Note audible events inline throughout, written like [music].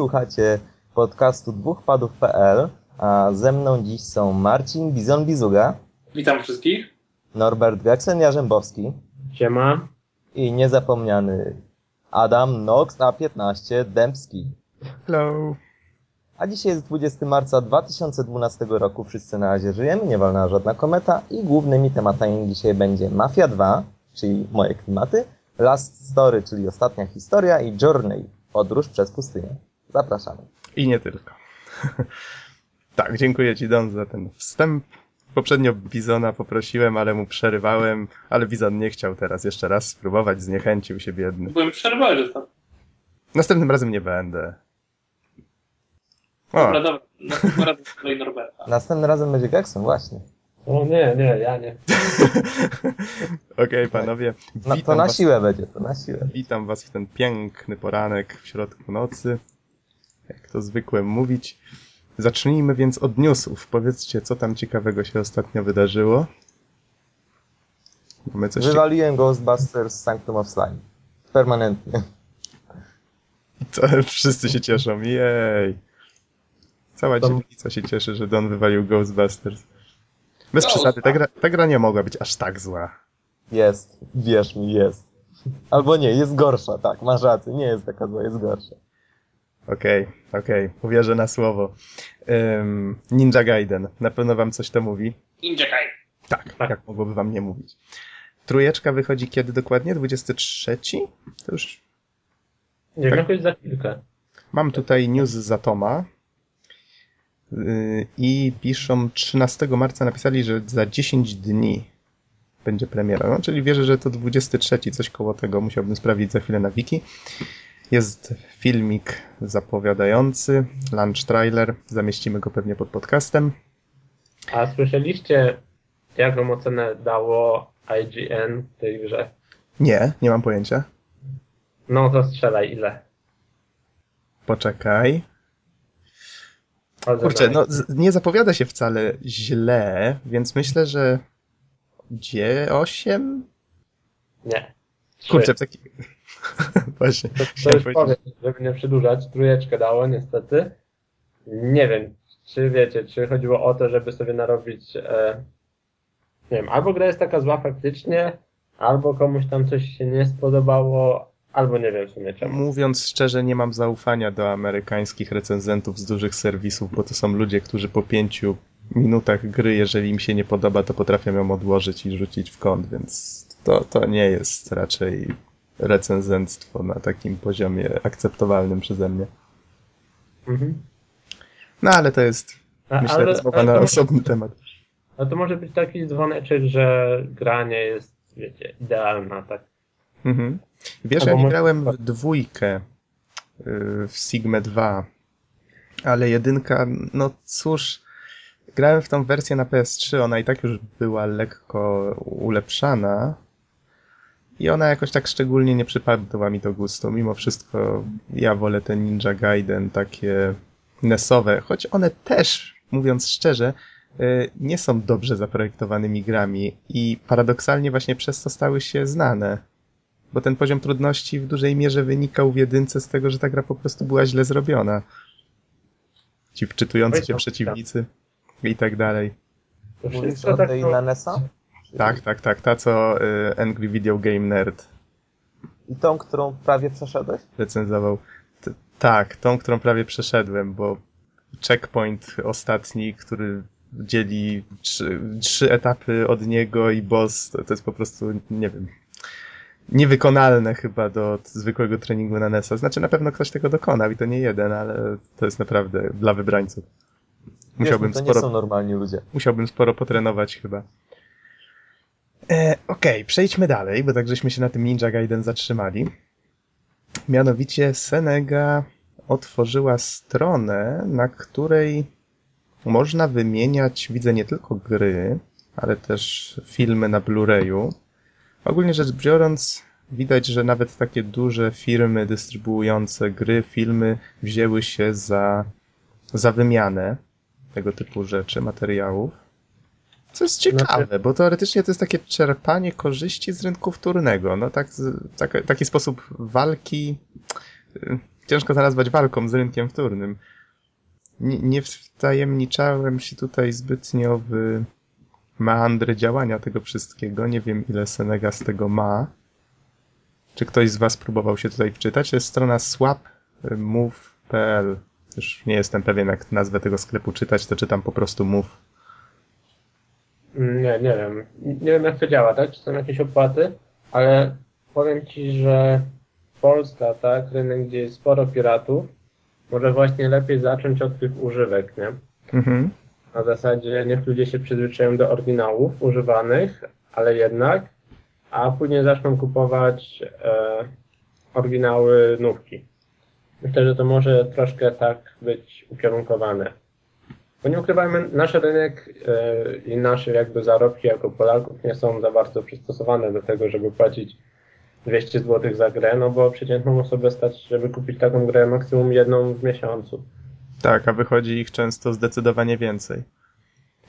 słuchacie podcastu dwóchpadów.pl, a ze mną dziś są Marcin Bizon-Bizuga. Witam wszystkich. Norbert Gaksen-Jarzębowski. Siema. I niezapomniany Adam Nox A15 Dębski. Hello. A dzisiaj jest 20 marca 2012 roku. Wszyscy na razie żyjemy, nie walnęła żadna kometa i głównymi tematami dzisiaj będzie Mafia 2, czyli moje klimaty, Last Story, czyli ostatnia historia i Journey, podróż przez pustynię. Zapraszamy. I nie tylko. [laughs] tak, dziękuję Ci Don za ten wstęp. Poprzednio Bizona poprosiłem, ale mu przerywałem, ale Bizon nie chciał teraz jeszcze raz spróbować, zniechęcił się biedny. Byłem przerwany, że to. Następnym razem nie będę. O, Dobra, dobra. Następnym razem kolej Norberta. Następnym razem będzie Gekson, właśnie. O nie, nie, ja nie. [laughs] okej panowie. No, to na was, siłę będzie, to na siłę. witam was w ten piękny poranek w środku nocy. Jak to zwykłem mówić. Zacznijmy więc od newsów. Powiedzcie, co tam ciekawego się ostatnio wydarzyło. Mamy coś Wywaliłem Ghostbusters Sanctum of Slime. Permanentnie. To wszyscy się cieszą, jej. Cała To- dzielnica się cieszy, że Don wywalił Ghostbusters. Bez Ghost- przesady, ta gra, ta gra nie mogła być aż tak zła. Jest, wierz mi, jest. Albo nie, jest gorsza, tak, masz rację, nie jest taka zła, jest gorsza. Okej, okej, uwierzę na słowo. Ym, Ninja Gaiden, na pewno wam coś to mówi? Ninja Kai. Tak, Tak. jak mogłoby wam nie mówić. Trójeczka wychodzi kiedy dokładnie? 23? To już Nie Tak. jakoś za chwilkę. Mam tutaj news z Atoma yy, i piszą 13 marca napisali, że za 10 dni będzie premiera. No, czyli wierzę, że to 23, coś koło tego. Musiałbym sprawdzić za chwilę na wiki. Jest filmik zapowiadający, launch trailer. Zamieścimy go pewnie pod podcastem. A słyszeliście, jaką ocenę dało IGN tej grze? Nie, nie mam pojęcia. No to strzelaj ile. Poczekaj. Kurczę, no nie zapowiada się wcale źle, więc myślę, że G8? Nie. Trzy. Kurczę, w taki... [laughs] Właśnie. To, to już powiem, żeby nie przedłużać. Trójeczkę dało niestety. Nie wiem, czy wiecie, czy chodziło o to, żeby sobie narobić e, nie wiem, albo gra jest taka zła faktycznie, albo komuś tam coś się nie spodobało, albo nie wiem w sumie czemu. Mówiąc szczerze, nie mam zaufania do amerykańskich recenzentów z dużych serwisów, bo to są ludzie, którzy po pięciu minutach gry, jeżeli im się nie podoba, to potrafią ją odłożyć i rzucić w kąt, więc to, to nie jest raczej recenzenctwo na takim poziomie akceptowalnym przeze mnie. Mhm. No ale to jest, A, myślę, ale- rozmowa ale na osobny temat. No to może być taki dzwoneczek, że gra nie jest, wiecie, idealna, tak? Mhm. Wiesz, Albo ja może- grałem w dwójkę y, w Sigma 2, ale jedynka, no cóż, grałem w tą wersję na PS3, ona i tak już była lekko ulepszana i ona jakoś tak szczególnie nie przypadła mi do gustu. Mimo wszystko ja wolę te Ninja Gaiden takie NESowe, choć one też, mówiąc szczerze, y, nie są dobrze zaprojektowanymi grami i paradoksalnie właśnie przez to stały się znane bo ten poziom trudności w dużej mierze wynikał w jedynce z tego, że ta gra po prostu była źle zrobiona. Ci wczytujący się przeciwnicy i tak dalej. To o tak, no, na NES-a? Tak, tak, tak. Ta, co y, Angry Video Game Nerd I tą, którą prawie przeszedłeś? recenzował. T- tak, tą, którą prawie przeszedłem, bo checkpoint ostatni, który dzieli trzy, trzy etapy od niego i boss, to, to jest po prostu, nie wiem, niewykonalne chyba do zwykłego treningu na NES-a. Znaczy na pewno ktoś tego dokonał i to nie jeden, ale to jest naprawdę dla wybrańców. Musiałbym Wiesz, no to nie sporo są normalni ludzie. musiałbym sporo potrenować chyba. E, Okej, przejdźmy dalej, bo tak żeśmy się na tym Ninja Gaiden zatrzymali. Mianowicie Senega otworzyła stronę, na której można wymieniać, widzę nie tylko gry, ale też filmy na Blu-rayu. Ogólnie rzecz biorąc, widać, że nawet takie duże firmy dystrybuujące gry, filmy wzięły się za, za wymianę tego typu rzeczy, materiałów. Co jest ciekawe, bo teoretycznie to jest takie czerpanie korzyści z rynku wtórnego. No tak, tak, taki sposób walki. y, ciężko nazwać walką z rynkiem wtórnym. Nie, nie wtajemniczałem się tutaj zbytnio w meandry działania tego wszystkiego. Nie wiem, ile Senega z tego ma. Czy ktoś z Was próbował się tutaj wczytać? To jest strona swapmove.pl. Już nie jestem pewien, jak nazwę tego sklepu czytać, to czytam po prostu move. Mm, Nie, nie wiem. Nie wiem jak to działa, tak? Czy są jakieś opłaty, ale powiem Ci, że Polska, tak, rynek, gdzie jest sporo piratów, może właśnie lepiej zacząć od tych używek, nie? Mhm. Na zasadzie niech ludzie się przyzwyczają do oryginałów używanych, ale jednak, a później zaczną kupować e, oryginały nówki. Myślę, że to może troszkę tak być ukierunkowane. Bo nie ukrywajmy, nasz rynek e, i nasze jakby zarobki jako Polaków nie są za bardzo przystosowane do tego, żeby płacić 200 zł za grę, no bo przeciętną osobę stać, żeby kupić taką grę maksimum jedną w miesiącu. Tak, a wychodzi ich często zdecydowanie więcej.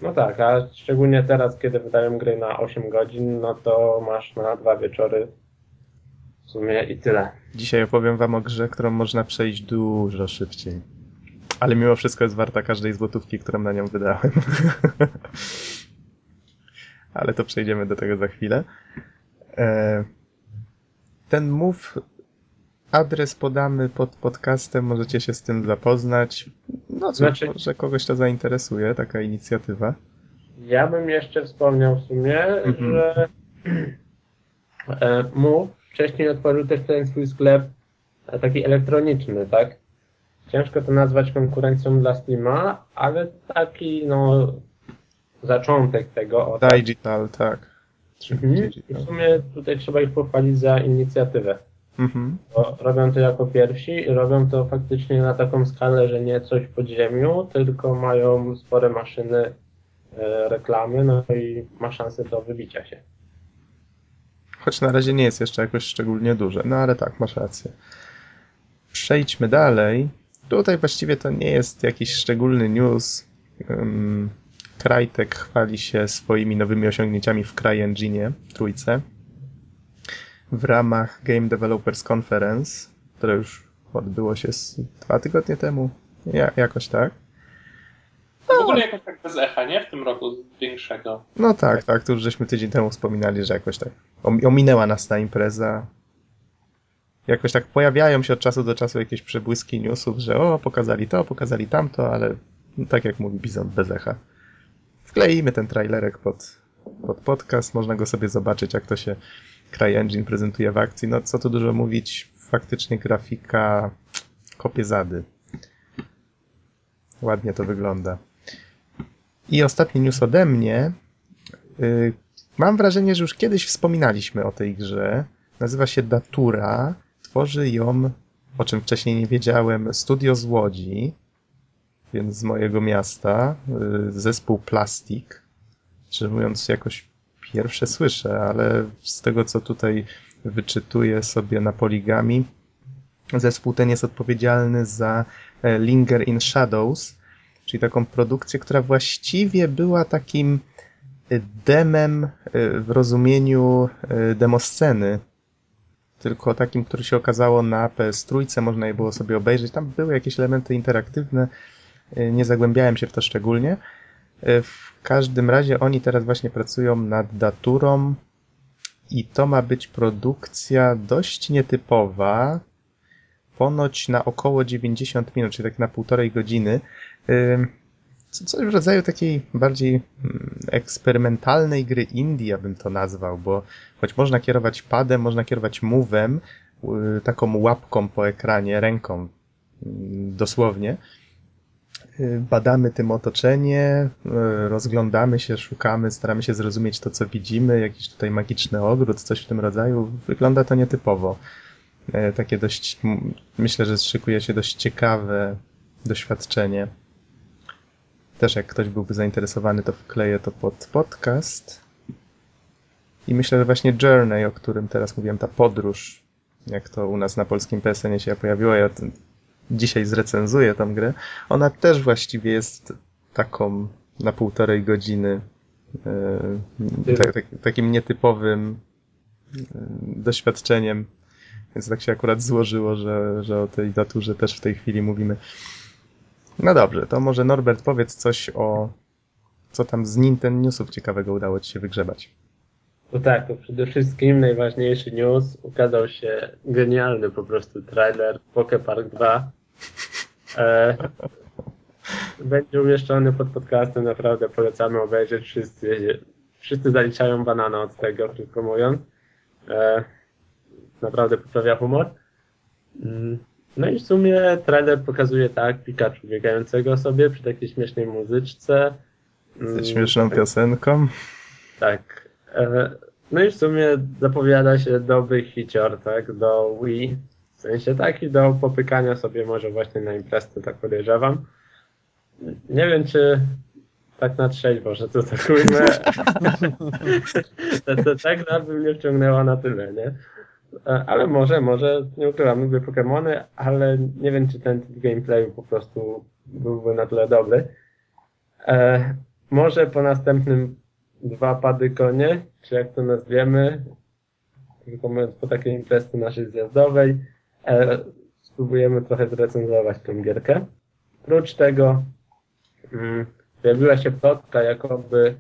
No tak, a szczególnie teraz, kiedy wydają gry na 8 godzin, no to masz na dwa wieczory w sumie i tyle. Dzisiaj opowiem Wam o grze, którą można przejść dużo szybciej. Ale mimo wszystko jest warta każdej złotówki, którą na nią wydałem. [laughs] Ale to przejdziemy do tego za chwilę. E, Ten move, adres podamy pod podcastem, możecie się z tym zapoznać. No cóż, Znaczy- może kogoś to zainteresuje, taka inicjatywa. Ja bym jeszcze wspomniał w sumie, Mhm. że e, Move wcześniej otworzył też ten swój sklep e, taki elektroniczny, tak? Ciężko to nazwać konkurencją dla Steama, ale taki no zaczątek tego. O, tak. Digital, tak. Mhm. W sumie tutaj trzeba ich pochwalić za inicjatywę. Mhm. Bo robią to jako pierwsi i robią to faktycznie na taką skalę, że nie coś pod ziemią, tylko mają spore maszyny e, reklamy, no i ma szansę do wybicia się. Choć na razie nie jest jeszcze jakoś szczególnie duże, no ale tak, masz rację. Przejdźmy dalej. Tutaj właściwie to nie jest jakiś szczególny news. Um, Crytek chwali się swoimi nowymi osiągnięciami w CryEngine trójce w ramach Game Developers Conference, które już odbyło się dwa tygodnie temu. Ja, jakoś tak. W ogóle jakoś tak bez echa, nie? W tym roku większego. No tak, tak, tu już żeśmy tydzień temu wspominali, że jakoś tak om- ominęła nas ta impreza. Jakoś tak pojawiają się od czasu do czasu jakieś przebłyski newsów, że o, pokazali to, pokazali tamto, ale no, tak jak mówi Bizon, bez echa. Wkleimy ten trailerek pod, pod podcast, można go sobie zobaczyć, jak to się CryEngine prezentuje w akcji. No co tu dużo mówić, faktycznie grafika kopie zady. Ładnie to wygląda. I ostatni news ode mnie. Yy, Mam wrażenie, że już kiedyś wspominaliśmy o tej grze. Nazywa się Datura. Tworzy ją, o czym wcześniej nie wiedziałem, studio z Łodzi, więc z mojego miasta, yy, zespół Plastik. Szczerze mówiąc, jakoś pierwsze słyszę, ale z tego, co tutaj wyczytuję sobie na poligami, zespół ten jest odpowiedzialny za e, Linger in Shadows, czyli taką produkcję, która właściwie była takim y, demem y, w rozumieniu y, demosceny, tylko takim, który się okazało na PS3, można je było sobie obejrzeć. Tam były jakieś elementy interaktywne, y, nie zagłębiałem się w to szczególnie. Y, W każdym razie oni teraz właśnie pracują nad daturą i to ma być produkcja dość nietypowa, ponoć na około 90 minut, czyli tak na półtorej godziny. Coś w rodzaju takiej bardziej mm, eksperymentalnej gry indie, ja bym to nazwał, bo choć można kierować padem, można kierować move'em, y, taką łapką po ekranie, ręką, mm, dosłownie. Y, Badamy tym otoczenie, y, rozglądamy się, szukamy, staramy się zrozumieć to, co widzimy, jakiś tutaj magiczny ogród, coś w tym rodzaju. Wygląda to nietypowo. Takie dość, myślę, że szykuje się dość ciekawe doświadczenie. Też jak ktoś byłby zainteresowany, to wkleję to pod podcast. I myślę, że właśnie Journey, o którym teraz mówiłem, ta podróż, jak to u nas na polskim PSN się pojawiło, ja dzisiaj zrecenzuję tą grę, ona też właściwie jest taką na półtorej godziny e, tak, tak, takim nietypowym e, doświadczeniem Więc tak się akurat złożyło, że, że o tej daturze też w tej chwili mówimy. No dobrze, to może Norbert powiedz coś o co tam z Nintendo Newsów ciekawego udało ci się wygrzebać. No tak, to przede wszystkim najważniejszy news. Ukazał się genialny po prostu trailer Poké Park 2. E, [laughs] będzie umieszczony pod podcastem, naprawdę polecamy obejrzeć. Wszyscy, wszyscy zaliczają banana od tego, krótko mówiąc. E, naprawdę poprawia humor. Mm, No i w sumie trailer pokazuje tak Pikachu biegającego sobie przy takiej śmiesznej muzyczce. Ze Mm, śmieszną piosenką. tak. E, No i w sumie zapowiada się dobry hicior, tak, do Wii. W sensie taki do popykania sobie może właśnie na imprezę, tak podejrzewam. Nie wiem, czy tak na trzeźwo, że to tak ujmę. [laughs] [laughs] to, to tak na by mnie wciągnęło na tyle, nie? E, Ale może, może, nie ukrywam, lubię Pokémony, ale nie wiem, czy ten typ gameplayu po prostu byłby na tyle dobry. E, może po następnym dwa pady konie, czy jak to nazwiemy, tylko po takiej imprezie naszej zjazdowej, e, spróbujemy trochę zrecenzować tę gierkę. Oprócz tego mm, pojawiła się plotka, jakoby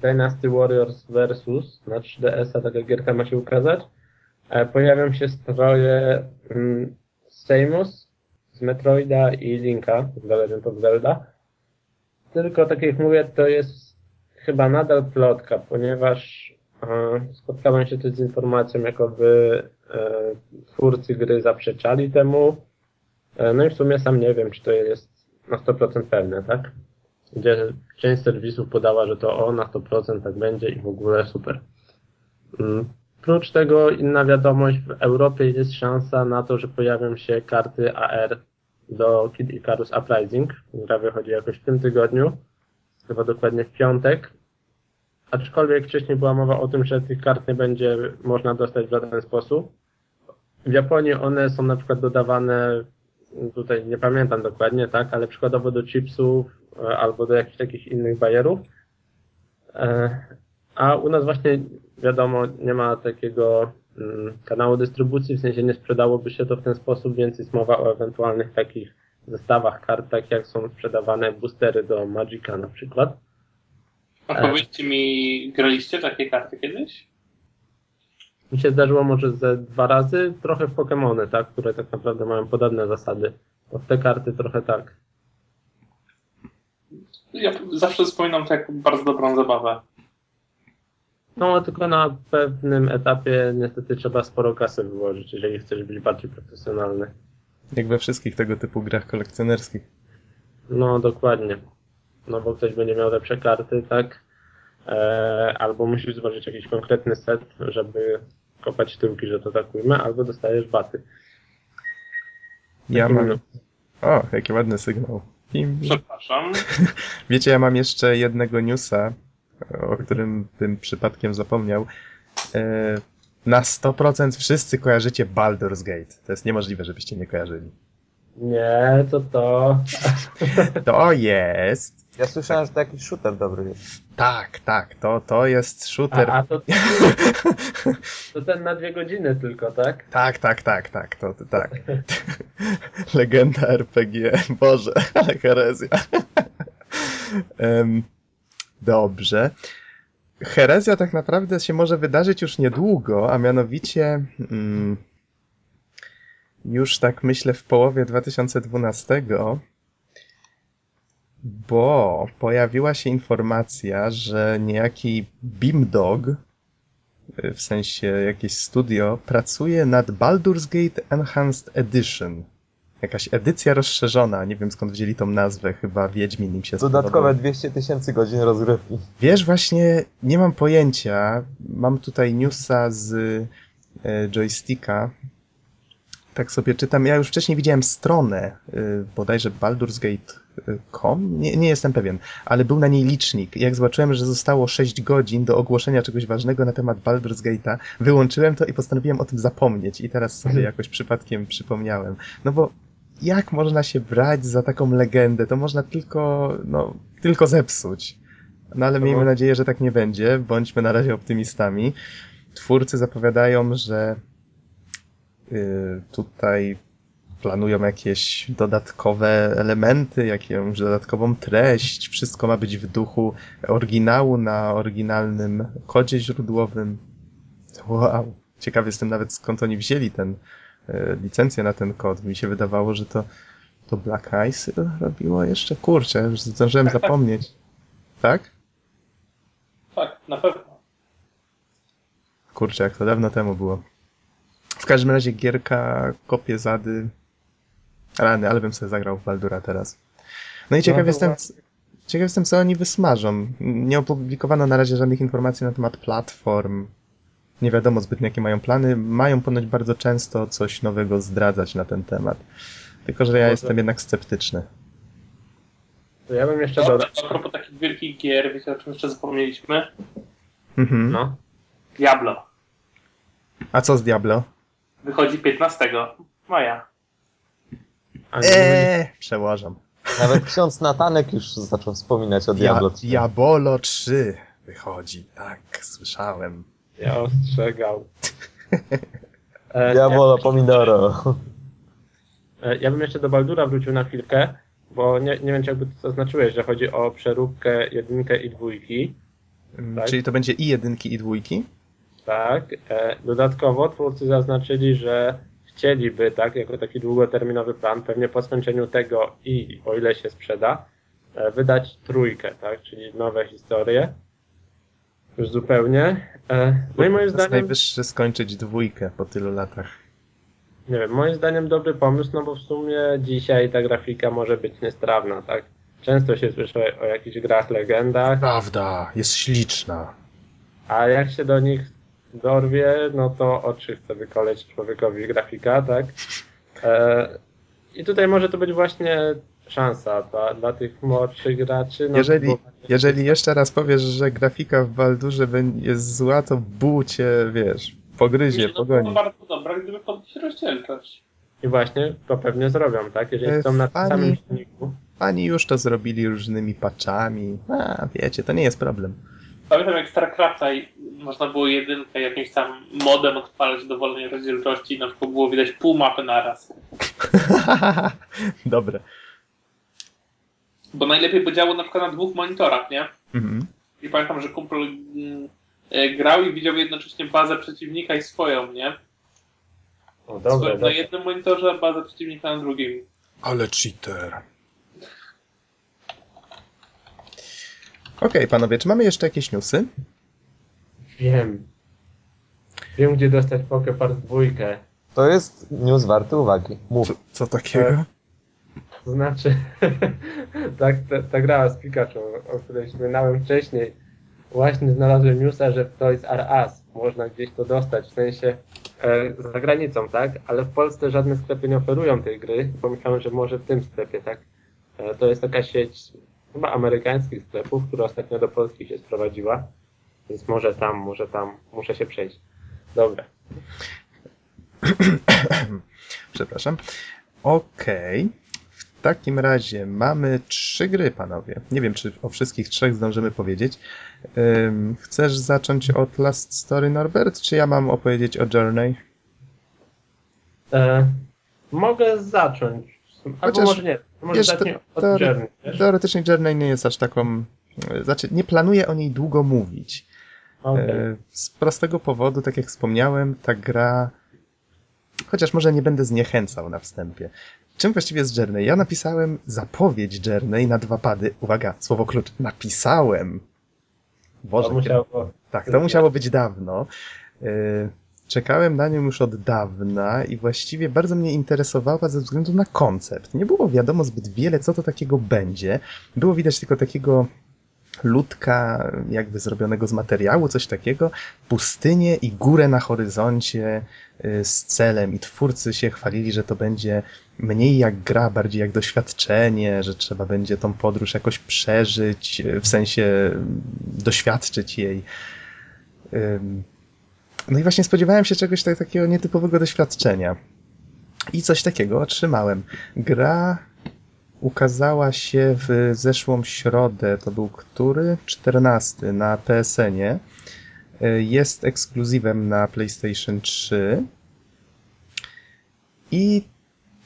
Dynasty Warriors versus na 3DS-a taka gierka ma się ukazać. E, pojawią się stroje mm, z Metroida i Linka z Legend of Zelda. Tylko tak jak mówię, to jest chyba nadal plotka, ponieważ e, spotkałem się też z informacją, jakoby e, twórcy gry zaprzeczali temu. E, no i w sumie sam nie wiem, czy to jest na 100% pewne, tak? Gdzie część serwisów podała, że to o, na 100% tak będzie i w ogóle super. Mm. Prócz tego inna wiadomość, w Europie jest szansa na to, że pojawią się karty AR do Kid Icarus Uprising. Gra wychodzi jakoś w tym tygodniu, chyba dokładnie w piątek. Aczkolwiek wcześniej była mowa o tym, że tych kart nie będzie można dostać w żaden sposób. W Japonii one są na przykład dodawane, tutaj nie pamiętam dokładnie, tak, ale przykładowo do chipsów e, albo do jakichś takich innych bajerów. A u nas właśnie wiadomo, nie ma takiego mm, kanału dystrybucji, w sensie nie sprzedałoby się to w ten sposób, więc jest mowa o ewentualnych takich zestawach kart, tak jak są sprzedawane boostery do Magica na przykład. A powiedzcie mi, graliście takie karty kiedyś? Mi się zdarzyło może ze dwa razy, trochę w Pokémony, tak, które tak naprawdę mają podobne zasady. To w te karty trochę tak. Ja zawsze wspominam to jako bardzo dobrą zabawę. No, tylko na pewnym etapie niestety trzeba sporo kasy wyłożyć, jeżeli chcesz być bardziej profesjonalny. Jak we wszystkich tego typu grach kolekcjonerskich. No, dokładnie. No, bo ktoś będzie miał lepsze karty, tak? E, albo musisz złożyć jakiś konkretny set, żeby kopać tyłki, że to tak ujmę, albo dostajesz baty. Ja Taki mam... O, jaki ładny sygnał. Pim. Przepraszam. [laughs] Wiecie, ja mam jeszcze jednego newsa, o którym bym przypadkiem zapomniał. E, Na 100% wszyscy kojarzycie Baldur's Gate. To jest niemożliwe, żebyście nie kojarzyli. Nie, to to. [laughs] To jest... Ja słyszałem, że to jakiś shooter dobry jest. Tak, tak, to, to jest A, shooter. a to, [laughs] to ten na dwie godziny tylko, tak? Tak, tak, tak, tak, to, to tak. [laughs] Legenda RPG. Boże, ale herezja. Dobrze. Herezja tak naprawdę się może wydarzyć już niedługo, a mianowicie mm, już tak myślę w połowie 2012, bo pojawiła się informacja, że niejaki Beamdog, w sensie jakieś studio, pracuje nad Baldur's Gate Enhanced Edition. Jakaś edycja rozszerzona, nie wiem skąd wzięli tą nazwę, chyba Wiedźmin im się Dodatkowe spodobał. 200 tysięcy godzin rozgrywki. Wiesz, właśnie nie mam pojęcia. Mam tutaj newsa z e, joysticka. Tak sobie czytam. Ja już wcześniej widziałem stronę, y, bodajże baldursgate.com, nie, nie jestem pewien, ale był na niej licznik. Jak zobaczyłem, że zostało 6 godzin do ogłoszenia czegoś ważnego na temat Baldur's Gate'a, wyłączyłem to i postanowiłem o tym zapomnieć i teraz sobie [laughs] jakoś przypadkiem przypomniałem. No bo jak można się brać za taką legendę? To można tylko, no, tylko zepsuć. No ale miejmy nadzieję, że tak nie będzie. Bądźmy na razie optymistami. Twórcy zapowiadają, że y, tutaj planują jakieś dodatkowe elementy, jakąś dodatkową treść. Wszystko ma być w duchu oryginału na oryginalnym kodzie źródłowym. Wow. Ciekawy jestem nawet skąd oni wzięli ten licencję na ten kod. Mi się wydawało, że to, to Black Eyes robiło jeszcze. Kurczę, już zdążyłem Tak, tak. zapomnieć. Tak? Tak, na pewno. Kurczę, jak to dawno temu było. W każdym razie gierka, kopie zady. Rany, ale bym sobie zagrał w Baldura teraz. No i ciekaw No jestem, właśnie. ciekaw jestem, co oni wysmażą. Nie opublikowano na razie żadnych informacji na temat platform. Nie wiadomo zbytnio, jakie mają plany. Mają ponoć bardzo często coś nowego zdradzać na ten temat. Tylko, że ja Może- jestem jednak sceptyczny. To ja bym jeszcze No, dodał. a propos takich wielkich gier, wiecie o czym jeszcze zapomnieliśmy? Mhm. No. Diablo. A co z Diablo? Wychodzi 15 maja. Eee, przełożam. Nawet ksiądz Natanek już zaczął wspominać o Diablo Dia- 3. Diabolo 3 wychodzi. Tak, słyszałem. Ja ostrzegał. [laughs] E, Diabolo Pomidoro. Ja, e, ja bym jeszcze do Baldura wrócił na chwilkę, bo nie, nie wiem, czy jakby to zaznaczyłeś, że chodzi o przeróbkę jedynkę i dwójki. Mm, Tak. Czyli to będzie i jedynki, i dwójki? Tak. E, dodatkowo twórcy zaznaczyli, że chcieliby, tak, jako taki długoterminowy plan, pewnie po skończeniu tego i o ile się sprzeda, e, wydać trójkę, tak, czyli nowe historie. Już zupełnie. E, no i moim jest zdaniem, najwyższy skończyć dwójkę po tylu latach. nie wiem, moim zdaniem dobry pomysł, no bo w sumie dzisiaj ta grafika może być niestrawna, tak. Często się słyszy o jakichś grach, legendach, Prawda, jest śliczna. A jak się do nich dorwie, no to oczy chce wykoleć człowiekowi grafika, tak? E, I tutaj może to być właśnie szansa dla, dla tych młodszych graczy. No, Jeżeli, bo- jeżeli jeszcze raz powiesz, że grafika w Baldurze jest zła, to buł cię, wiesz, pogryzie, Myślę, to pogoni. było bardzo dobra, gdyby podnieść rozdzielczość. I właśnie to pewnie zrobią, tak? Jeżeli E, chcą na tym fani- samym silniku. Pani już to zrobili różnymi patchami. A, wiecie, to nie jest problem. Pamiętam jak StarCrafta i można było jedynkę jakimś tam modem odpalać do wolnej rozdzielczości i na przykład było widać pół mapy naraz. [laughs] Dobre. Bo najlepiej by działo na przykład na dwóch monitorach, nie? Mhm. I pamiętam, że kumpel mm, e, grał i widział jednocześnie bazę przeciwnika i swoją, nie? O, dobre, Swoją na jednym monitorze, a bazę przeciwnika na drugim. Ale cheater. Okej, panowie, czy mamy jeszcze jakieś newsy? Wiem. Wiem, gdzie dostać Pokepart dwójkę. To jest news warty uwagi. Mów. Co, co takiego? To znaczy, [laughs] tak, ta, ta gra z Pikachu, o której wspominałem wcześniej, właśnie znalazłem newsa, że w Toys R Us można gdzieś to dostać, w sensie e, za granicą, tak? Ale w Polsce żadne sklepy nie oferują tej gry pomyślałem, że może w tym sklepie, tak? E, to jest taka sieć chyba amerykańskich sklepów, która ostatnio do Polski się sprowadziła, więc może tam, może tam, muszę się przejść. Dobra. [coughs] Przepraszam. Okej. W takim razie mamy trzy gry, panowie. Nie wiem, czy o wszystkich trzech zdążymy powiedzieć. Ym, chcesz zacząć od Last Story, Norbert, czy ja mam opowiedzieć o Journey? E, mogę zacząć. Albo Chociaż, może nie. Może wiesz, zacznij od teore- Journey, wiesz? Teoretycznie Journey nie jest aż taką... Znaczy, nie planuję o niej długo mówić. Okej. E, Z prostego powodu, tak jak wspomniałem, ta gra. Chociaż może nie będę zniechęcał na wstępie. Czym właściwie jest Journey? Ja napisałem zapowiedź Journey na dwa pady. Uwaga, słowo klucz. Napisałem. Boże, To musiało... tak, to musiało być dawno. E, Czekałem na nią już od dawna i właściwie bardzo mnie interesowała ze względu na koncept. Nie było wiadomo zbyt wiele, co to takiego będzie. Było widać tylko takiego ludka jakby zrobionego z materiału, coś takiego, pustynię i górę na horyzoncie y, z celem i twórcy się chwalili, że to będzie mniej jak gra, bardziej jak doświadczenie, że trzeba będzie tą podróż jakoś przeżyć, y, w sensie mm, doświadczyć jej. No i właśnie spodziewałem się czegoś tak, takiego nietypowego doświadczenia. I coś takiego otrzymałem. Gra ukazała się w zeszłą środę, to był który? 14 na PSN-ie. Y, Jest ekskluzywem na PlayStation 3. I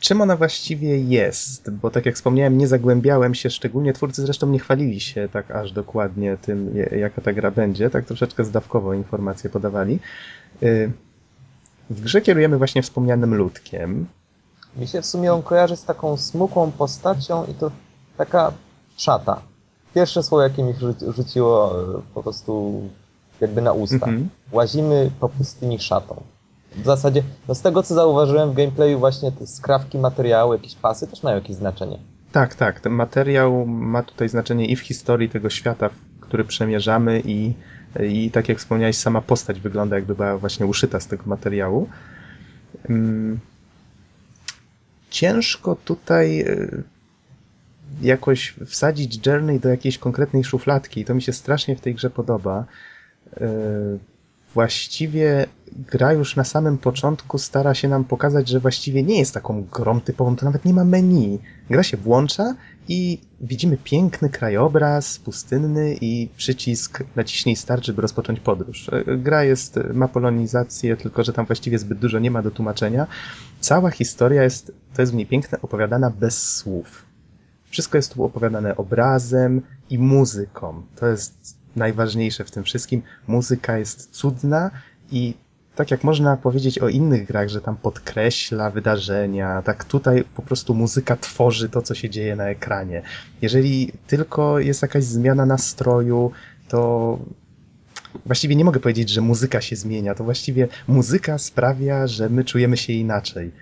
czym ona właściwie jest? Bo tak jak wspomniałem, nie zagłębiałem się szczególnie. Twórcy zresztą nie chwalili się tak aż dokładnie tym, jaka ta gra będzie. Tak troszeczkę zdawkowo informacje podawali. Y, W grze kierujemy właśnie wspomnianym ludkiem. Mi się w sumie on kojarzy z taką smukłą postacią i to taka szata. Pierwsze słowo, jakie mi rzu- rzuciło e, po prostu jakby na usta. Mhm. Łazimy po pustyni szatą. W zasadzie, no z tego co zauważyłem w gameplayu właśnie te skrawki materiału, jakieś pasy też mają jakieś znaczenie. Tak, tak. Ten materiał ma tutaj znaczenie i w historii tego świata, który przemierzamy, i, i tak jak wspomniałeś, sama postać wygląda jakby była właśnie uszyta z tego materiału. Mm. Ciężko tutaj y, jakoś wsadzić Journey do jakiejś konkretnej szufladki to mi się strasznie w tej grze podoba. Właściwie gra już na samym początku stara się nam pokazać, że właściwie nie jest taką grą typową, to nawet nie ma menu. Gra się włącza i widzimy piękny krajobraz pustynny i przycisk naciśnij start, żeby rozpocząć podróż. E, Gra jest, ma polonizację, tylko że tam właściwie zbyt dużo nie ma do tłumaczenia. Cała historia jest, to jest w niej piękne, opowiadana bez słów. Wszystko jest tu opowiadane obrazem i muzyką. To jest najważniejsze w tym wszystkim. Muzyka jest cudna i tak jak można powiedzieć o innych grach, że tam podkreśla wydarzenia, tak tutaj po prostu muzyka tworzy to, co się dzieje na ekranie. Jeżeli tylko jest jakaś zmiana nastroju, to właściwie nie mogę powiedzieć, że muzyka się zmienia. To właściwie muzyka sprawia, że my czujemy się inaczej.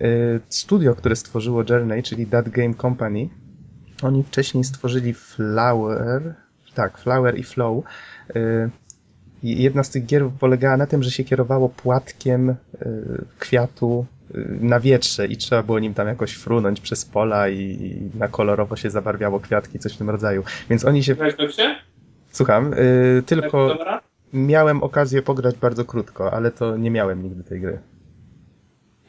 Y, Studio, które stworzyło Journey, czyli That Game Company, oni wcześniej stworzyli Flower, tak, Flower i Flow. Y, Jedna z tych gier polegała na tym, że się kierowało płatkiem y, kwiatu y, na wietrze i trzeba było nim tam jakoś frunąć przez pola i, na kolorowo się zabarwiało kwiatki, coś w tym rodzaju. Więc oni się... Słucham, tylko miałem okazję pograć bardzo krótko, ale to nie miałem nigdy tej gry.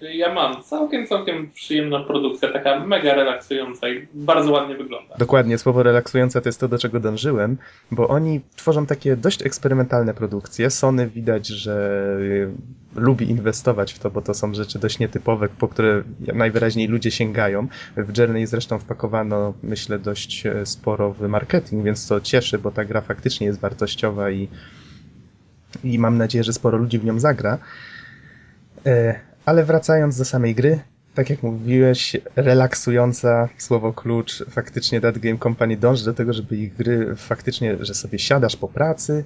Ja mam całkiem, całkiem przyjemną produkcję, taka mega relaksująca i bardzo ładnie wygląda. Dokładnie, słowo relaksujące to jest to, do czego dążyłem, bo oni tworzą takie dość eksperymentalne produkcje. Sony widać, że y, lubi inwestować w to, bo to są rzeczy dość nietypowe, po które najwyraźniej ludzie sięgają. W Journey zresztą wpakowano, myślę, dość e, sporo w marketing, więc to cieszy, bo ta gra faktycznie jest wartościowa i, i mam nadzieję, że sporo ludzi w nią zagra. Ale wracając do samej gry, tak jak mówiłeś, relaksująca słowo klucz. Faktycznie That Game Company dąży do tego, żeby ich gry faktycznie, że sobie siadasz po pracy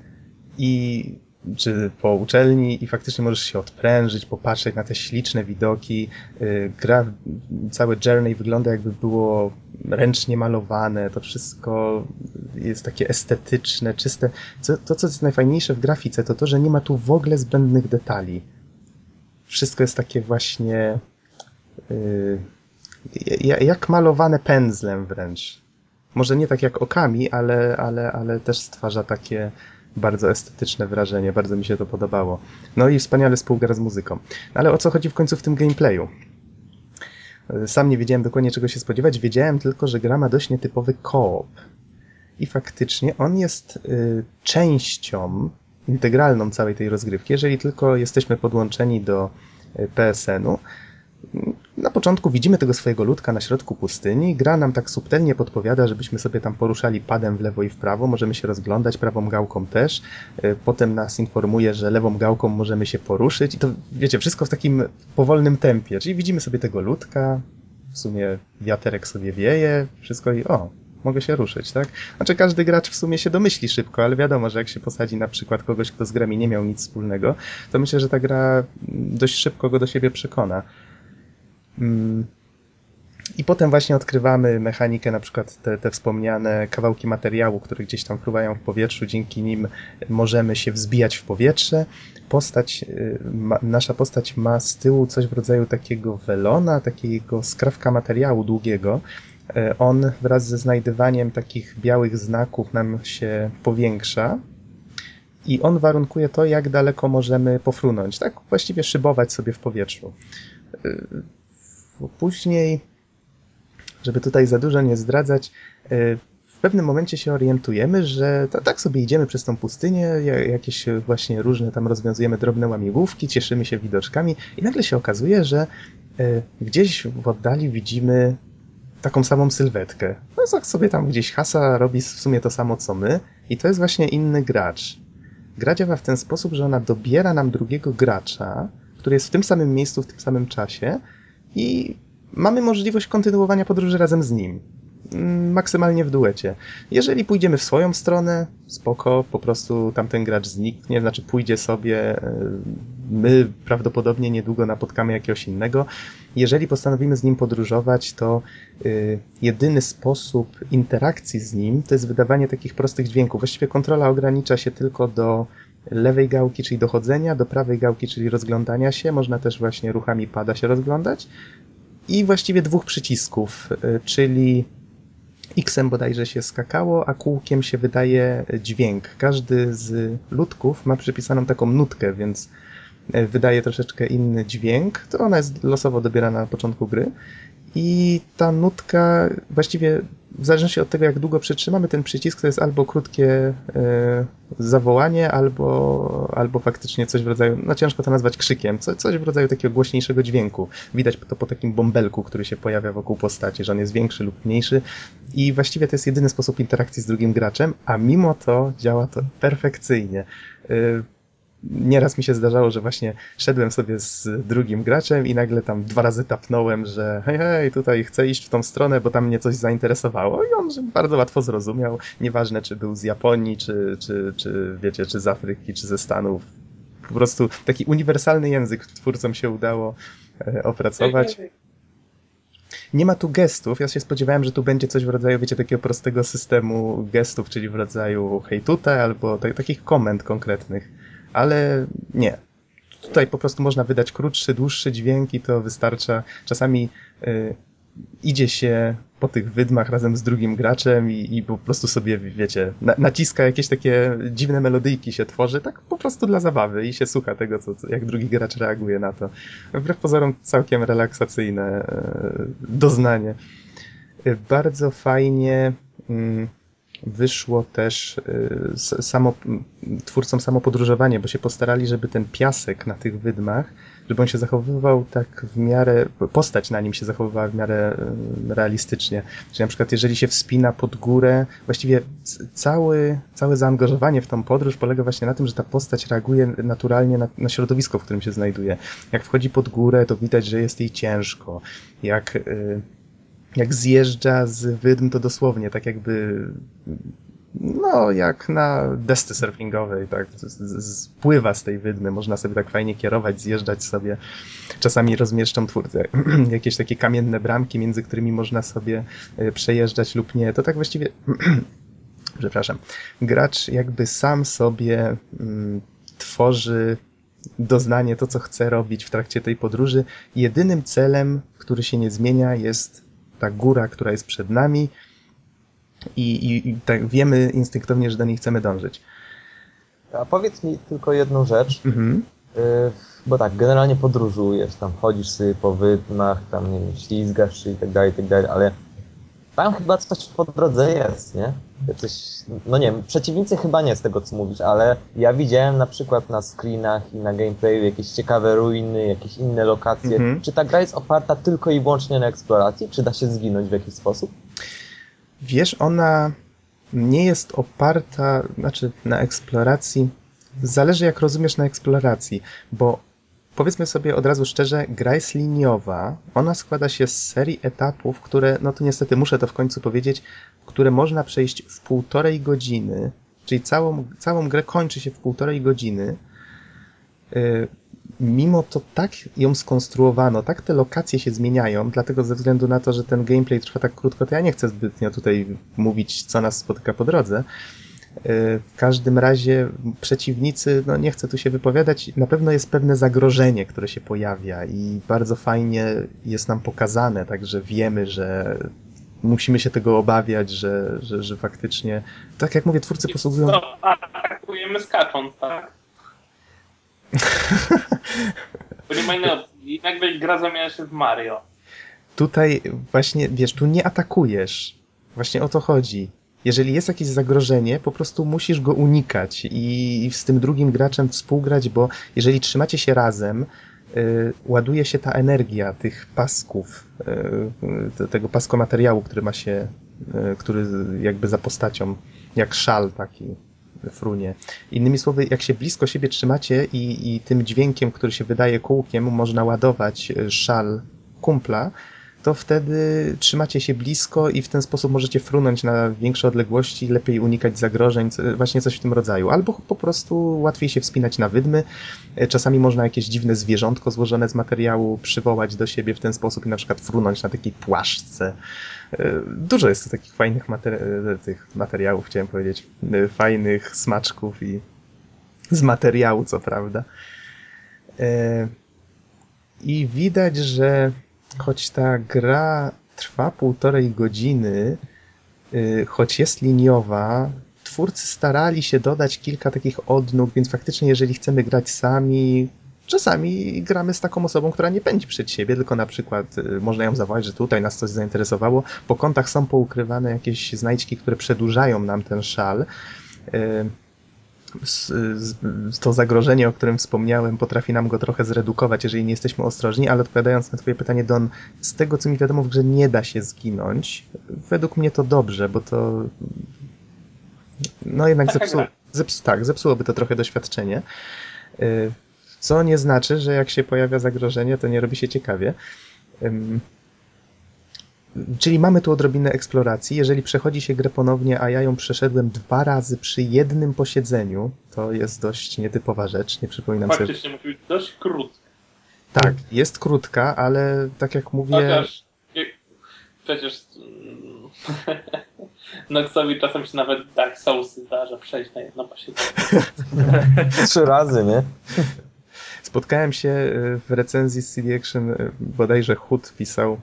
i czy po uczelni i faktycznie możesz się odprężyć, popatrzeć na te śliczne widoki. Yy, Gra, całe Journey wygląda jakby było ręcznie malowane, to wszystko jest takie estetyczne, czyste. To, co jest najfajniejsze w grafice, to to, że nie ma tu w ogóle zbędnych detali. Wszystko jest takie właśnie Yy, ja- jak malowane pędzlem wręcz. Może nie tak jak okami, ale, ale, ale też stwarza takie bardzo estetyczne wrażenie. Bardzo mi się to podobało. No i wspaniale współgra z muzyką. No ale o co chodzi w końcu w tym gameplayu? Sam nie wiedziałem dokładnie czego się spodziewać. Wiedziałem tylko, że gra ma dość nietypowy koop. I faktycznie on jest y, częścią integralną całej tej rozgrywki, jeżeli tylko jesteśmy podłączeni do y, PSN-u. Na początku widzimy tego swojego ludka na środku pustyni. Gra nam tak subtelnie podpowiada, żebyśmy sobie tam poruszali padem w lewo i w prawo. Możemy się rozglądać, prawą gałką też. Y, Potem nas informuje, że lewą gałką możemy się poruszyć. I to, wiecie, wszystko w takim powolnym tempie. Czyli widzimy sobie tego ludka, w sumie wiaterek sobie wieje, wszystko i o, mogę się ruszyć, tak? Znaczy każdy gracz w sumie się domyśli szybko, ale wiadomo, że jak się posadzi na przykład kogoś, kto z grami nie miał nic wspólnego, to myślę, że ta gra mm, dość szybko go do siebie przekona. Mm. I potem właśnie odkrywamy mechanikę, na przykład te, te wspomniane kawałki materiału, które gdzieś tam fruwają w powietrzu, dzięki nim możemy się wzbijać w powietrze. Postać, y, ma, nasza postać ma z tyłu coś w rodzaju takiego welona, takiego skrawka materiału długiego. Y, On wraz ze znajdywaniem takich białych znaków nam się powiększa. I on warunkuje to, jak daleko możemy pofrunąć. Tak właściwie szybować sobie w powietrzu. Y, Później, żeby tutaj za dużo nie zdradzać, y, w pewnym momencie się orientujemy, że ta, tak sobie idziemy przez tą pustynię, ja- jakieś właśnie różne tam rozwiązujemy drobne łamigłówki, cieszymy się widoczkami i nagle się okazuje, że e, gdzieś w oddali widzimy taką samą sylwetkę. No jak sobie tam gdzieś Hasa robi w sumie to samo co my i to jest właśnie inny gracz. Gra działa w ten sposób, że ona dobiera nam drugiego gracza, który jest w tym samym miejscu, w tym samym czasie i mamy możliwość kontynuowania podróży razem z nim. Maksymalnie w duecie. Jeżeli pójdziemy w swoją stronę, spoko, po prostu tamten gracz zniknie, znaczy pójdzie sobie, e, my prawdopodobnie niedługo napotkamy jakiegoś innego. Jeżeli postanowimy z nim podróżować, to y, jedyny sposób interakcji z nim to jest wydawanie takich prostych dźwięków. Właściwie kontrola ogranicza się tylko do lewej gałki, czyli dochodzenia, do prawej gałki, czyli rozglądania się. Można też właśnie ruchami pada się rozglądać. I właściwie dwóch przycisków, y, czyli X-em bodajże się skakało, a kółkiem się wydaje dźwięk. Każdy z ludków ma przypisaną taką nutkę, więc e, wydaje troszeczkę inny dźwięk. To ona jest losowo dobierana na początku gry. I ta nutka, właściwie w zależności od tego, jak długo przytrzymamy ten przycisk, to jest albo krótkie e, zawołanie, albo, albo faktycznie coś w rodzaju, no ciężko to nazwać krzykiem, co, coś w rodzaju takiego głośniejszego dźwięku. Widać to po takim bąbelku, który się pojawia wokół postaci, że on jest większy lub mniejszy. I właściwie to jest jedyny sposób interakcji z drugim graczem, a mimo to działa to perfekcyjnie. Nieraz mi się zdarzało, że właśnie szedłem sobie z drugim graczem i nagle tam dwa razy tapnąłem, że hej, hej, tutaj chcę iść w tą stronę, bo tam mnie coś zainteresowało i on bardzo łatwo zrozumiał, nieważne czy był z Japonii, czy, czy, czy wiecie, czy z Afryki, czy ze Stanów. Po prostu taki uniwersalny język twórcom się udało e, opracować. Nie ma tu gestów. Ja się spodziewałem, że tu będzie coś w rodzaju, wiecie, takiego prostego systemu gestów, czyli w rodzaju hej tutaj, albo ta- takich komend konkretnych. Ale nie. Tutaj po prostu można wydać krótszy, dłuższy dźwięk i to wystarcza. Czasami y, idzie się po tych wydmach razem z drugim graczem i, i po prostu sobie, wiecie, na, naciska jakieś takie dziwne melodyjki się tworzy, tak po prostu dla zabawy i się słucha tego, co, jak drugi gracz reaguje na to. Wbrew pozorom całkiem relaksacyjne e, doznanie. E, Bardzo fajnie mm, wyszło też y, samo, twórcom samo podróżowanie, bo się postarali, żeby ten piasek na tych wydmach, żeby on się zachowywał tak w miarę, postać na nim się zachowywała w miarę y, realistycznie. Czyli na przykład jeżeli się wspina pod górę, właściwie cały, całe zaangażowanie w tą podróż polega właśnie na tym, że ta postać reaguje naturalnie na, na środowisko, w którym się znajduje. Jak wchodzi pod górę, to widać, że jest jej ciężko. Jak y, jak zjeżdża z wydm, to dosłownie tak jakby no, jak na desce surfingowej, tak, spływa z tej wydmy, można sobie tak fajnie kierować, zjeżdżać sobie. Czasami rozmieszczą twórcy [clears throat] jakieś takie kamienne bramki, między którymi można sobie e, przejeżdżać lub nie. To tak właściwie, [clears throat] przepraszam, gracz jakby sam sobie mm, tworzy doznanie, to co chce robić w trakcie tej podróży. Jedynym celem, który się nie zmienia, jest ta góra, która jest przed nami i, i, i tak wiemy instynktownie, że do niej chcemy dążyć. A powiedz mi tylko jedną rzecz, Mhm. yy, bo tak, generalnie podróżujesz, tam chodzisz sobie po wydmach, tam nie wiem, ślizgasz się i tak dalej, i tak dalej, ale tam chyba coś po drodze jest, nie? Jacyś, no nie wiem, przeciwnicy chyba nie z tego co mówisz, ale ja widziałem na przykład na screenach i na gameplayu jakieś ciekawe ruiny, jakieś inne lokacje. Mhm. Czy ta gra jest oparta tylko i wyłącznie na eksploracji? Czy da się zginąć w jakiś sposób? Wiesz, ona nie jest oparta, znaczy na eksploracji. Zależy jak rozumiesz na eksploracji, bo powiedzmy sobie od razu szczerze, gra jest liniowa. Ona składa się z serii etapów, które, no to niestety muszę to w końcu powiedzieć, które można przejść w półtorej godziny, czyli całą, całą grę kończy się w półtorej godziny. Yy, mimo to tak ją skonstruowano, tak te lokacje się zmieniają, dlatego ze względu na to, że ten gameplay trwa tak krótko, to ja nie chcę zbytnio tutaj mówić, co nas spotyka po drodze. Yy, W każdym razie przeciwnicy, no nie chcę tu się wypowiadać, na pewno jest pewne zagrożenie, które się pojawia i bardzo fajnie jest nam pokazane, także wiemy, że musimy się tego obawiać, że, że, że faktycznie, tak jak mówię, twórcy posługują... No, atakujemy skacząc, tak? [laughs] Bo nie ma innej opcji. Jakby gra zamienia się w Mario. Tutaj właśnie, wiesz, tu nie atakujesz. Właśnie o to chodzi. Jeżeli jest jakieś zagrożenie, po prostu musisz go unikać i z tym drugim graczem współgrać, bo jeżeli trzymacie się razem, y, ładuje się ta energia tych pasków, y, y, tego paskomateriału, który ma się, który jakby za postacią, jak szal taki frunie. Innymi słowy, jak się blisko siebie trzymacie i, i tym dźwiękiem, który się wydaje kółkiem, można ładować szal kumpla, to wtedy trzymacie się blisko i w ten sposób możecie frunąć na większe odległości, lepiej unikać zagrożeń, właśnie coś w tym rodzaju. Albo po prostu łatwiej się wspinać na wydmy. E, Czasami można jakieś dziwne zwierzątko złożone z materiału przywołać do siebie w ten sposób i na przykład frunąć na takiej płaszczce. E, Dużo jest takich fajnych materi- e, tych materiałów, chciałem powiedzieć, fajnych smaczków i z materiału, co prawda. I widać, że choć ta gra trwa półtorej godziny, y, choć jest liniowa, twórcy starali się dodać kilka takich odnóg, więc faktycznie jeżeli chcemy grać sami, czasami gramy z taką osobą, która nie pędzi przed siebie, tylko na przykład y, można ją zawołać, że tutaj nas coś zainteresowało. Po kątach są poukrywane jakieś znajdźki, które przedłużają nam ten szal. To zagrożenie, o którym wspomniałem, potrafi nam go trochę zredukować, jeżeli nie jesteśmy ostrożni, ale odpowiadając na twoje pytanie, Don, z tego co mi wiadomo w grze nie da się zginąć. Według mnie to dobrze, bo to no jednak Taka zepsuło, gra. zeps, tak, zepsułoby to trochę doświadczenie. Y, Co nie znaczy, że jak się pojawia zagrożenie, to nie robi się ciekawie. Czyli mamy tu odrobinę eksploracji. Jeżeli przechodzi się grę ponownie, a ja ją przeszedłem dwa razy przy jednym posiedzeniu, to jest dość nietypowa rzecz. Nie przypominam sobie. Faktycznie być dość krótko. Tak, jest krótka, ale tak jak mówię. Chociaż przecież mm, [laughs] Noxowi czasem się nawet Dark Soulsy zdarza przejść na jedno posiedzenie. [laughs] Trzy razy, nie? Spotkałem się y, w recenzji z CD Action, y, bodajże Hud pisał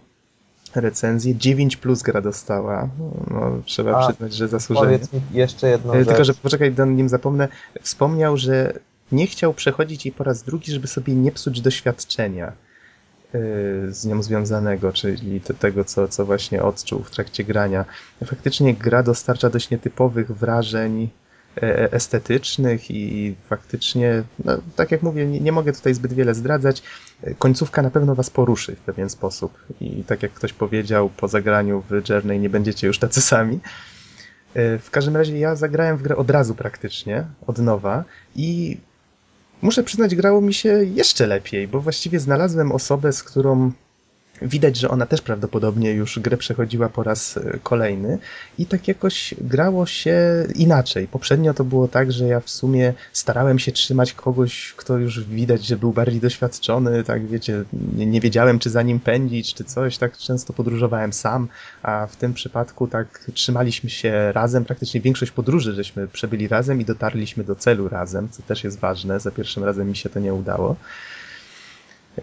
recenzję. 9 plus gra dostała. No, trzeba A, przyznać, że zasłużenie. Powiedz mi jeszcze jedną E, rzecz. Tylko, że poczekaj, nim zapomnę. Wspomniał, że nie chciał przechodzić jej po raz drugi, żeby sobie nie psuć doświadczenia e, z nią związanego, czyli te- tego, co, co właśnie odczuł w trakcie grania. Faktycznie gra dostarcza dość nietypowych wrażeń estetycznych i faktycznie, no, tak jak mówię, nie, nie mogę tutaj zbyt wiele zdradzać. E, Końcówka na pewno was poruszy w pewien sposób i tak jak ktoś powiedział, po zagraniu w Journey nie będziecie już tacy sami. E, W każdym razie ja zagrałem w grę od razu praktycznie, od nowa i muszę przyznać, grało mi się jeszcze lepiej, bo właściwie znalazłem osobę, z którą widać, że ona też prawdopodobnie już grę przechodziła po raz e, kolejny. I tak jakoś grało się inaczej. Poprzednio to było tak, że ja w sumie starałem się trzymać kogoś, kto już widać, że był bardziej doświadczony, tak wiecie, nie, nie wiedziałem czy za nim pędzić, czy coś, tak często podróżowałem sam, a w tym przypadku tak trzymaliśmy się razem, praktycznie większość podróży żeśmy przebyli razem i dotarliśmy do celu razem, co też jest ważne, za pierwszym razem mi się to nie udało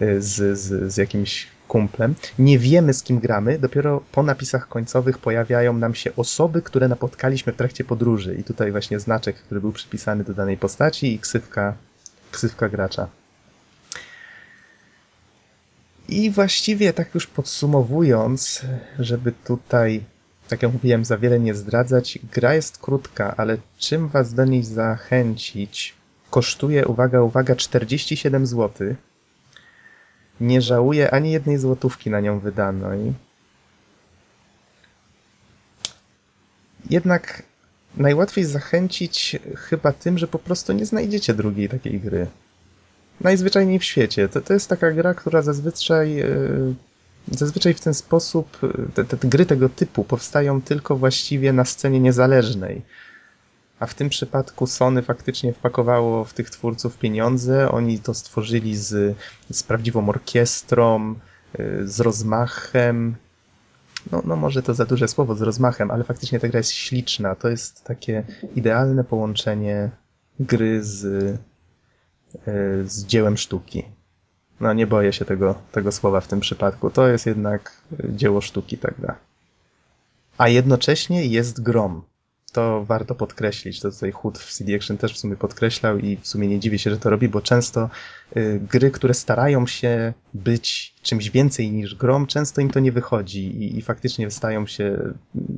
y, z, z, z jakimś kumplem. Nie wiemy z kim gramy, dopiero po napisach końcowych pojawiają nam się osoby, które napotkaliśmy w trakcie podróży i tutaj właśnie znaczek, który był przypisany do danej postaci i ksywka, ksywka gracza. I właściwie tak już podsumowując, żeby tutaj, tak jak mówiłem, za wiele nie zdradzać, gra jest krótka, ale czym was do niej zachęcić? Kosztuje, uwaga, uwaga, 47 zł. Nie żałuję ani jednej złotówki na nią wydanej. Jednak najłatwiej zachęcić chyba tym, że po prostu nie znajdziecie drugiej takiej gry najzwyczajniej w świecie. To, to jest taka gra, która zazwyczaj, e, zazwyczaj w ten sposób, e, te, te gry tego typu powstają tylko właściwie na scenie niezależnej. A w tym przypadku Sony faktycznie wpakowało w tych twórców pieniądze. Oni to stworzyli z, z prawdziwą orkiestrą, e, z rozmachem. No, no może to za duże słowo, z rozmachem, ale faktycznie ta gra jest śliczna. To jest takie idealne połączenie gry z, y, z dziełem sztuki. No nie boję się tego, tego słowa w tym przypadku. To jest jednak y, dzieło sztuki, tak gra. A jednocześnie jest grom. To warto podkreślić. To tutaj Hood w CD Action też w sumie podkreślał i w sumie nie dziwię się, że to robi, bo często y, gry, które starają się być czymś więcej niż grom, często im to nie wychodzi i, i faktycznie stają się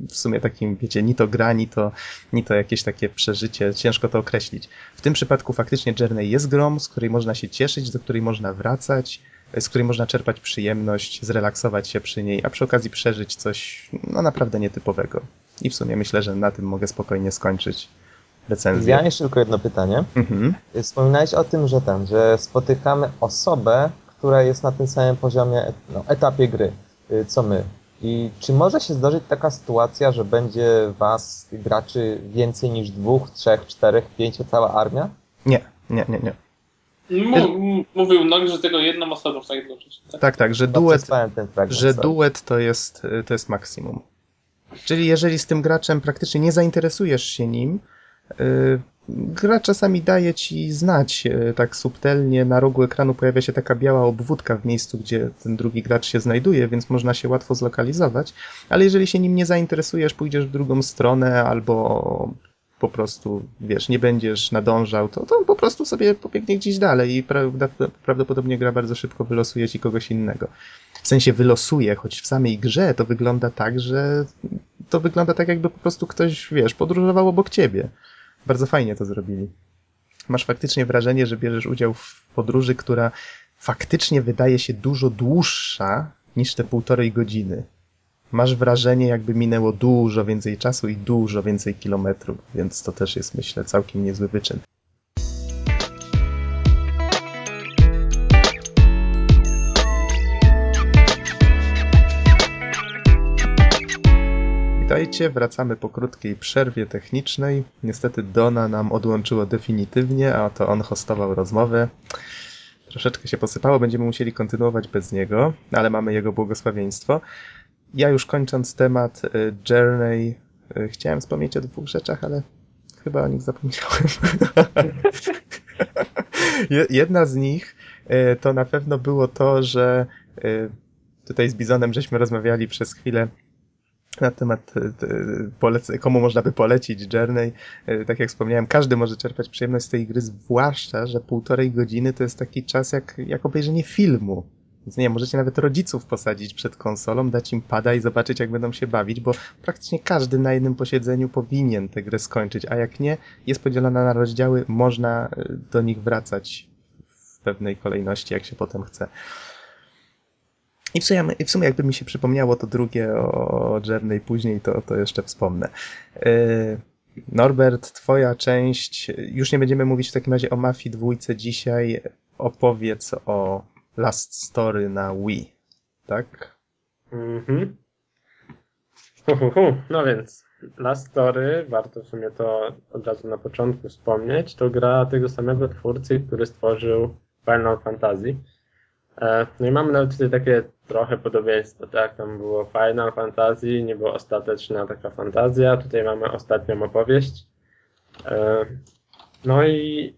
w sumie takim, wiecie, ni to gra, ni to, ni to jakieś takie przeżycie, ciężko to określić. W tym przypadku faktycznie Journey jest grom, z której można się cieszyć, do której można wracać, z której można czerpać przyjemność, zrelaksować się przy niej, a przy okazji przeżyć coś no naprawdę nietypowego. I w sumie myślę, że na tym mogę spokojnie skończyć recenzję. Ja jeszcze tylko jedno pytanie. Mhm. Wspominałeś o tym, że ten, że spotykamy osobę, która jest na tym samym poziomie, no, etapie gry, y, co my. I czy może się zdarzyć taka sytuacja, że będzie was, graczy, więcej niż dwóch, trzech, czterech, pięciu, cała armia? Nie, nie, nie, nie. M- mówił Nog, że tego jedną osobą jednocześnie. Tak? Tak, tak, że duet, że duet to jest, y, to jest maksimum. Czyli jeżeli z tym graczem praktycznie nie zainteresujesz się nim, yy, gra czasami daje ci znać yy, tak subtelnie, na rogu ekranu pojawia się taka biała obwódka w miejscu, gdzie ten drugi gracz się znajduje, więc można się łatwo zlokalizować, ale jeżeli się nim nie zainteresujesz, pójdziesz w drugą stronę albo po prostu, wiesz, nie będziesz nadążał, to, to po prostu sobie pobiegnie gdzieś dalej i prawdopodobnie gra bardzo szybko wylosuje ci kogoś innego. W sensie wylosuje, choć w samej grze to wygląda tak, że to wygląda tak, jakby po prostu ktoś, wiesz, podróżował obok ciebie. Bardzo fajnie to zrobili. Masz faktycznie wrażenie, że bierzesz udział w podróży, która faktycznie wydaje się dużo dłuższa niż te półtorej godziny. Masz wrażenie, jakby minęło dużo więcej czasu i dużo więcej kilometrów, więc to też jest, myślę, całkiem niezły wyczyn. Witajcie, wracamy po krótkiej przerwie technicznej. Niestety Dona nam odłączyło definitywnie, a to on hostował rozmowę. Troszeczkę się posypało, będziemy musieli kontynuować bez niego, ale mamy jego błogosławieństwo. Ja już kończąc temat y, Journey, y, chciałem wspomnieć o dwóch rzeczach, ale chyba o nich zapomniałem. [laughs] Je- Jedna z nich y, to na pewno było to, że tutaj z Bizonem żeśmy rozmawiali przez chwilę na temat komu można by polecić Journey. Tak jak wspomniałem, każdy może czerpać przyjemność z tej gry, zwłaszcza, że półtorej godziny to jest taki czas jak, jak obejrzenie filmu. Więc nie, możecie nawet rodziców posadzić przed konsolą, dać im pada i zobaczyć, jak będą się bawić, bo praktycznie każdy na jednym posiedzeniu powinien tę grę skończyć, a jak nie, jest podzielona na rozdziały, można y, do nich wracać w pewnej kolejności, jak się potem chce. I w sumie, i w sumie jakby mi się przypomniało to drugie o Journey później, to, to jeszcze wspomnę. Yy, Norbert, twoja część, już nie będziemy mówić w takim razie o Mafii dwójce dzisiaj, opowiedz o Last Story na Wii, tak? Mhm. No więc, Last Story, warto w sumie to od razu na początku wspomnieć, to gra tego samego twórcy, który stworzył Final Fantasy. E, No i mamy nawet tutaj takie trochę podobieństwo, tak? Tam było Final Fantasy, nie była ostateczna taka fantazja, tutaj mamy ostatnią opowieść. E, No i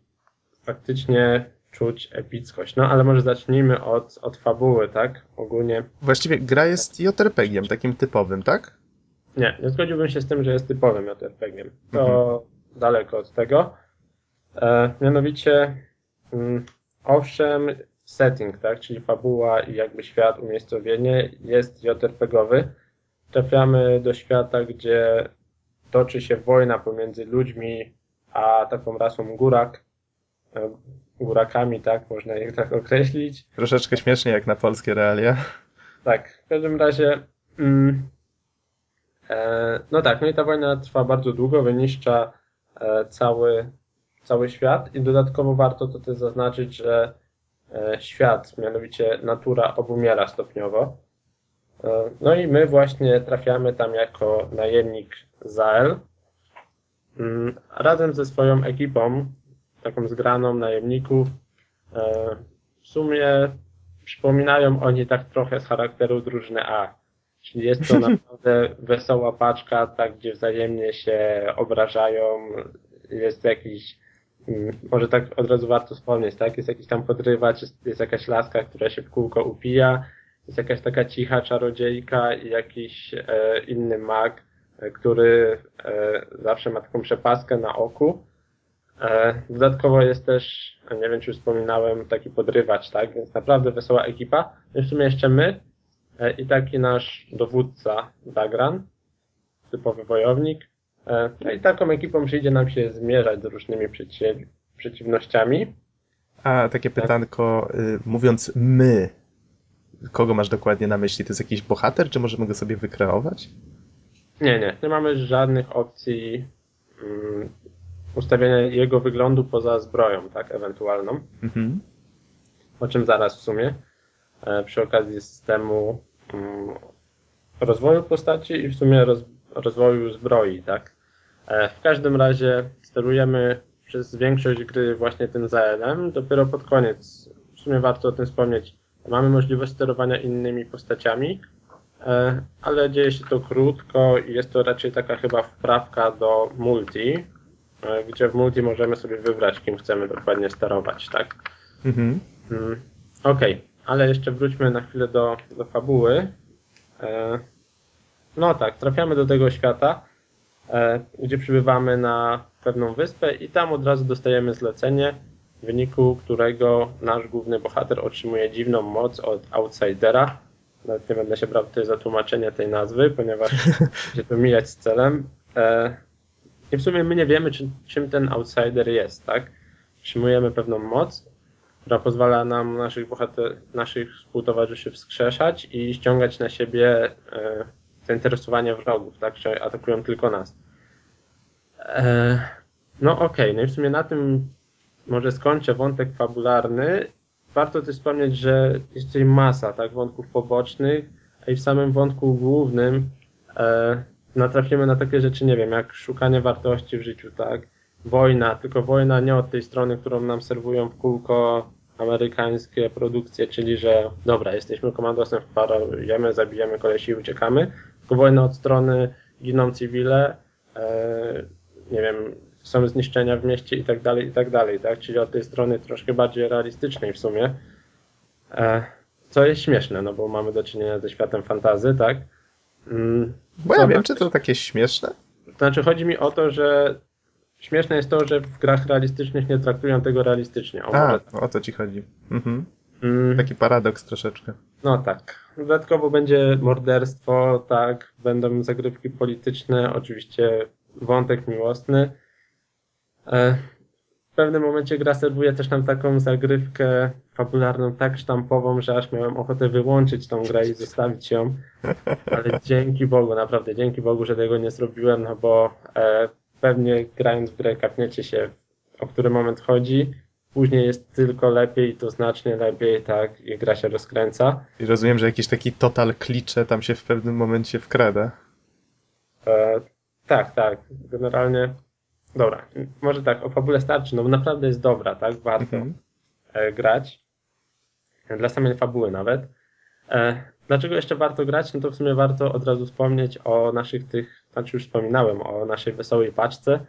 faktycznie czuć epickość. No ale może zacznijmy od, od fabuły, tak? Ogólnie Właściwie gra jest JRPG-iem, takim typowym, tak? nie, nie zgodziłbym się z tym, że jest typowym JRPG-iem. To daleko od tego. E, mianowicie, mm, owszem, setting, tak, czyli fabuła i jakby świat, umiejscowienie jest JRPG-owy. Trafiamy do świata, gdzie toczy się wojna pomiędzy ludźmi a taką rasą górak. E, górakami, tak, można ich tak określić. Troszeczkę śmiesznie jak na polskie realia. Tak, w każdym razie. Mm, e, no tak, no i ta wojna trwa bardzo długo, wyniszcza e, cały, cały świat i dodatkowo warto to też zaznaczyć, że e, świat, mianowicie natura obumiera stopniowo. E, no i my właśnie trafiamy tam jako najemnik Zael. Mm, razem ze swoją ekipą, taką zgraną najemników, e, w sumie przypominają oni tak trochę z charakteru drużyny A. Czyli jest to [laughs] naprawdę wesoła paczka, tak, gdzie wzajemnie się obrażają, jest jakiś, mm, może tak od razu warto wspomnieć, tak, jest jakiś tam podrywacz, jest, jest jakaś laska, która się w kółko upija, jest jakaś taka cicha czarodziejka i jakiś e, inny mag, e, który e, zawsze ma taką przepaskę na oku. E, Dodatkowo jest też, a nie wiem czy już wspominałem, taki podrywacz, tak? Więc naprawdę wesoła ekipa. No w sumie jeszcze my e, i taki nasz dowódca Dagran, typowy wojownik. E, No i taką ekipą przyjdzie nam się zmierzać z różnymi przeciw, przeciwnościami. A takie pytanko, y, mówiąc my, kogo masz dokładnie na myśli? To jest jakiś bohater, czy możemy go sobie wykreować? Nie, nie, nie mamy żadnych opcji mm, ustawienia jego wyglądu poza zbroją, tak, ewentualną. Mhm. o czym zaraz w sumie, e, przy okazji systemu mm, rozwoju postaci i w sumie roz, rozwoju zbroi, tak. E, W każdym razie sterujemy przez większość gry właśnie tym ZL-em, dopiero pod koniec, w sumie warto o tym wspomnieć, mamy możliwość sterowania innymi postaciami, e, ale dzieje się to krótko i jest to raczej taka chyba wprawka do multi, gdzie w multi możemy sobie wybrać, kim chcemy dokładnie sterować, tak. Mhm. Mm, Okej, ale jeszcze wróćmy na chwilę do, do fabuły. E, no tak, trafiamy do tego świata, e, gdzie przybywamy na pewną wyspę i tam od razu dostajemy zlecenie, w wyniku którego nasz główny bohater otrzymuje dziwną moc od Outsidera. Nawet nie będę się brał tutaj za tłumaczenie tej nazwy, ponieważ [laughs] będzie to mijać z celem. E, I w sumie my nie wiemy, czy, czym ten Outsider jest, tak? Otrzymujemy pewną moc, która pozwala nam naszych bohater, naszych współtowarzyszy wskrzeszać i ściągać na siebie e, zainteresowanie wrogów, tak? Że atakują tylko nas. E, no okej, no i w sumie na tym może skończę wątek fabularny. Warto też wspomnieć, że jest tutaj masa tak, wątków pobocznych, a i w samym wątku głównym e, natrafimy na takie rzeczy, nie wiem, jak szukanie wartości w życiu, tak? Wojna, tylko wojna nie od tej strony, którą nam serwują w kółko amerykańskie produkcje, czyli że dobra, jesteśmy komandosem, wparujemy, zabijemy kolesi i uciekamy, tylko wojna od strony giną cywile, e, nie wiem, są zniszczenia w mieście i tak dalej, i tak dalej, tak? Czyli od tej strony troszkę bardziej realistycznej w sumie. E, co jest śmieszne, no bo mamy do czynienia ze światem fantazy, tak? Mm, Bo ja wiem, czy to takie śmieszne. to znaczy, chodzi mi o to, że śmieszne jest to, że w grach realistycznych nie traktują tego realistycznie. O, A, tak. o to ci chodzi. Mhm. Mm, Taki paradoks troszeczkę. no tak. Dodatkowo będzie morderstwo, tak, będą zagrywki polityczne, oczywiście wątek miłosny. E, w pewnym momencie gra serwuje też nam taką zagrywkę fabularną tak sztampową, że aż miałem ochotę wyłączyć tą grę i zostawić ją. Ale dzięki Bogu, naprawdę dzięki Bogu, że tego nie zrobiłem, no bo e, pewnie grając w grę kapniecie się, o który moment chodzi. Później jest tylko lepiej, to znacznie lepiej, tak, i gra się rozkręca. I rozumiem, że jakiś taki total klicze tam się w pewnym momencie wkrada. E, tak, tak, generalnie. Dobra, może tak, o fabule starczy, no bo naprawdę jest dobra, tak, warto Mhm. e, grać. Dla samej fabuły nawet. E, dlaczego jeszcze warto grać? No to w sumie warto od razu wspomnieć o naszych tych, znaczy już wspominałem, o naszej wesołej paczce,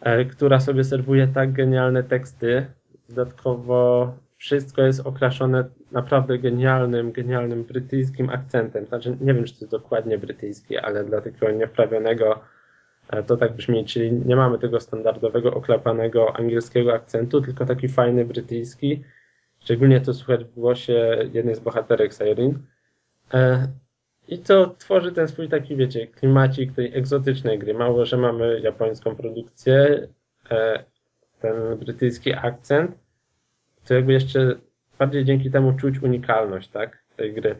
e, która sobie serwuje tak genialne teksty. Dodatkowo wszystko jest okraszone naprawdę genialnym, genialnym brytyjskim akcentem. Znaczy, nie wiem, czy to jest dokładnie brytyjski, ale dla takiego niewprawionego to tak brzmi, czyli nie mamy tego standardowego, oklapanego angielskiego akcentu, tylko taki fajny brytyjski. Szczególnie to słychać w głosie jednej z bohaterek Siren. E, I to tworzy ten swój taki, wiecie, klimacik tej egzotycznej gry. Mało, że mamy japońską produkcję, e, ten brytyjski akcent, to jakby jeszcze bardziej dzięki temu czuć unikalność, tak, tej gry.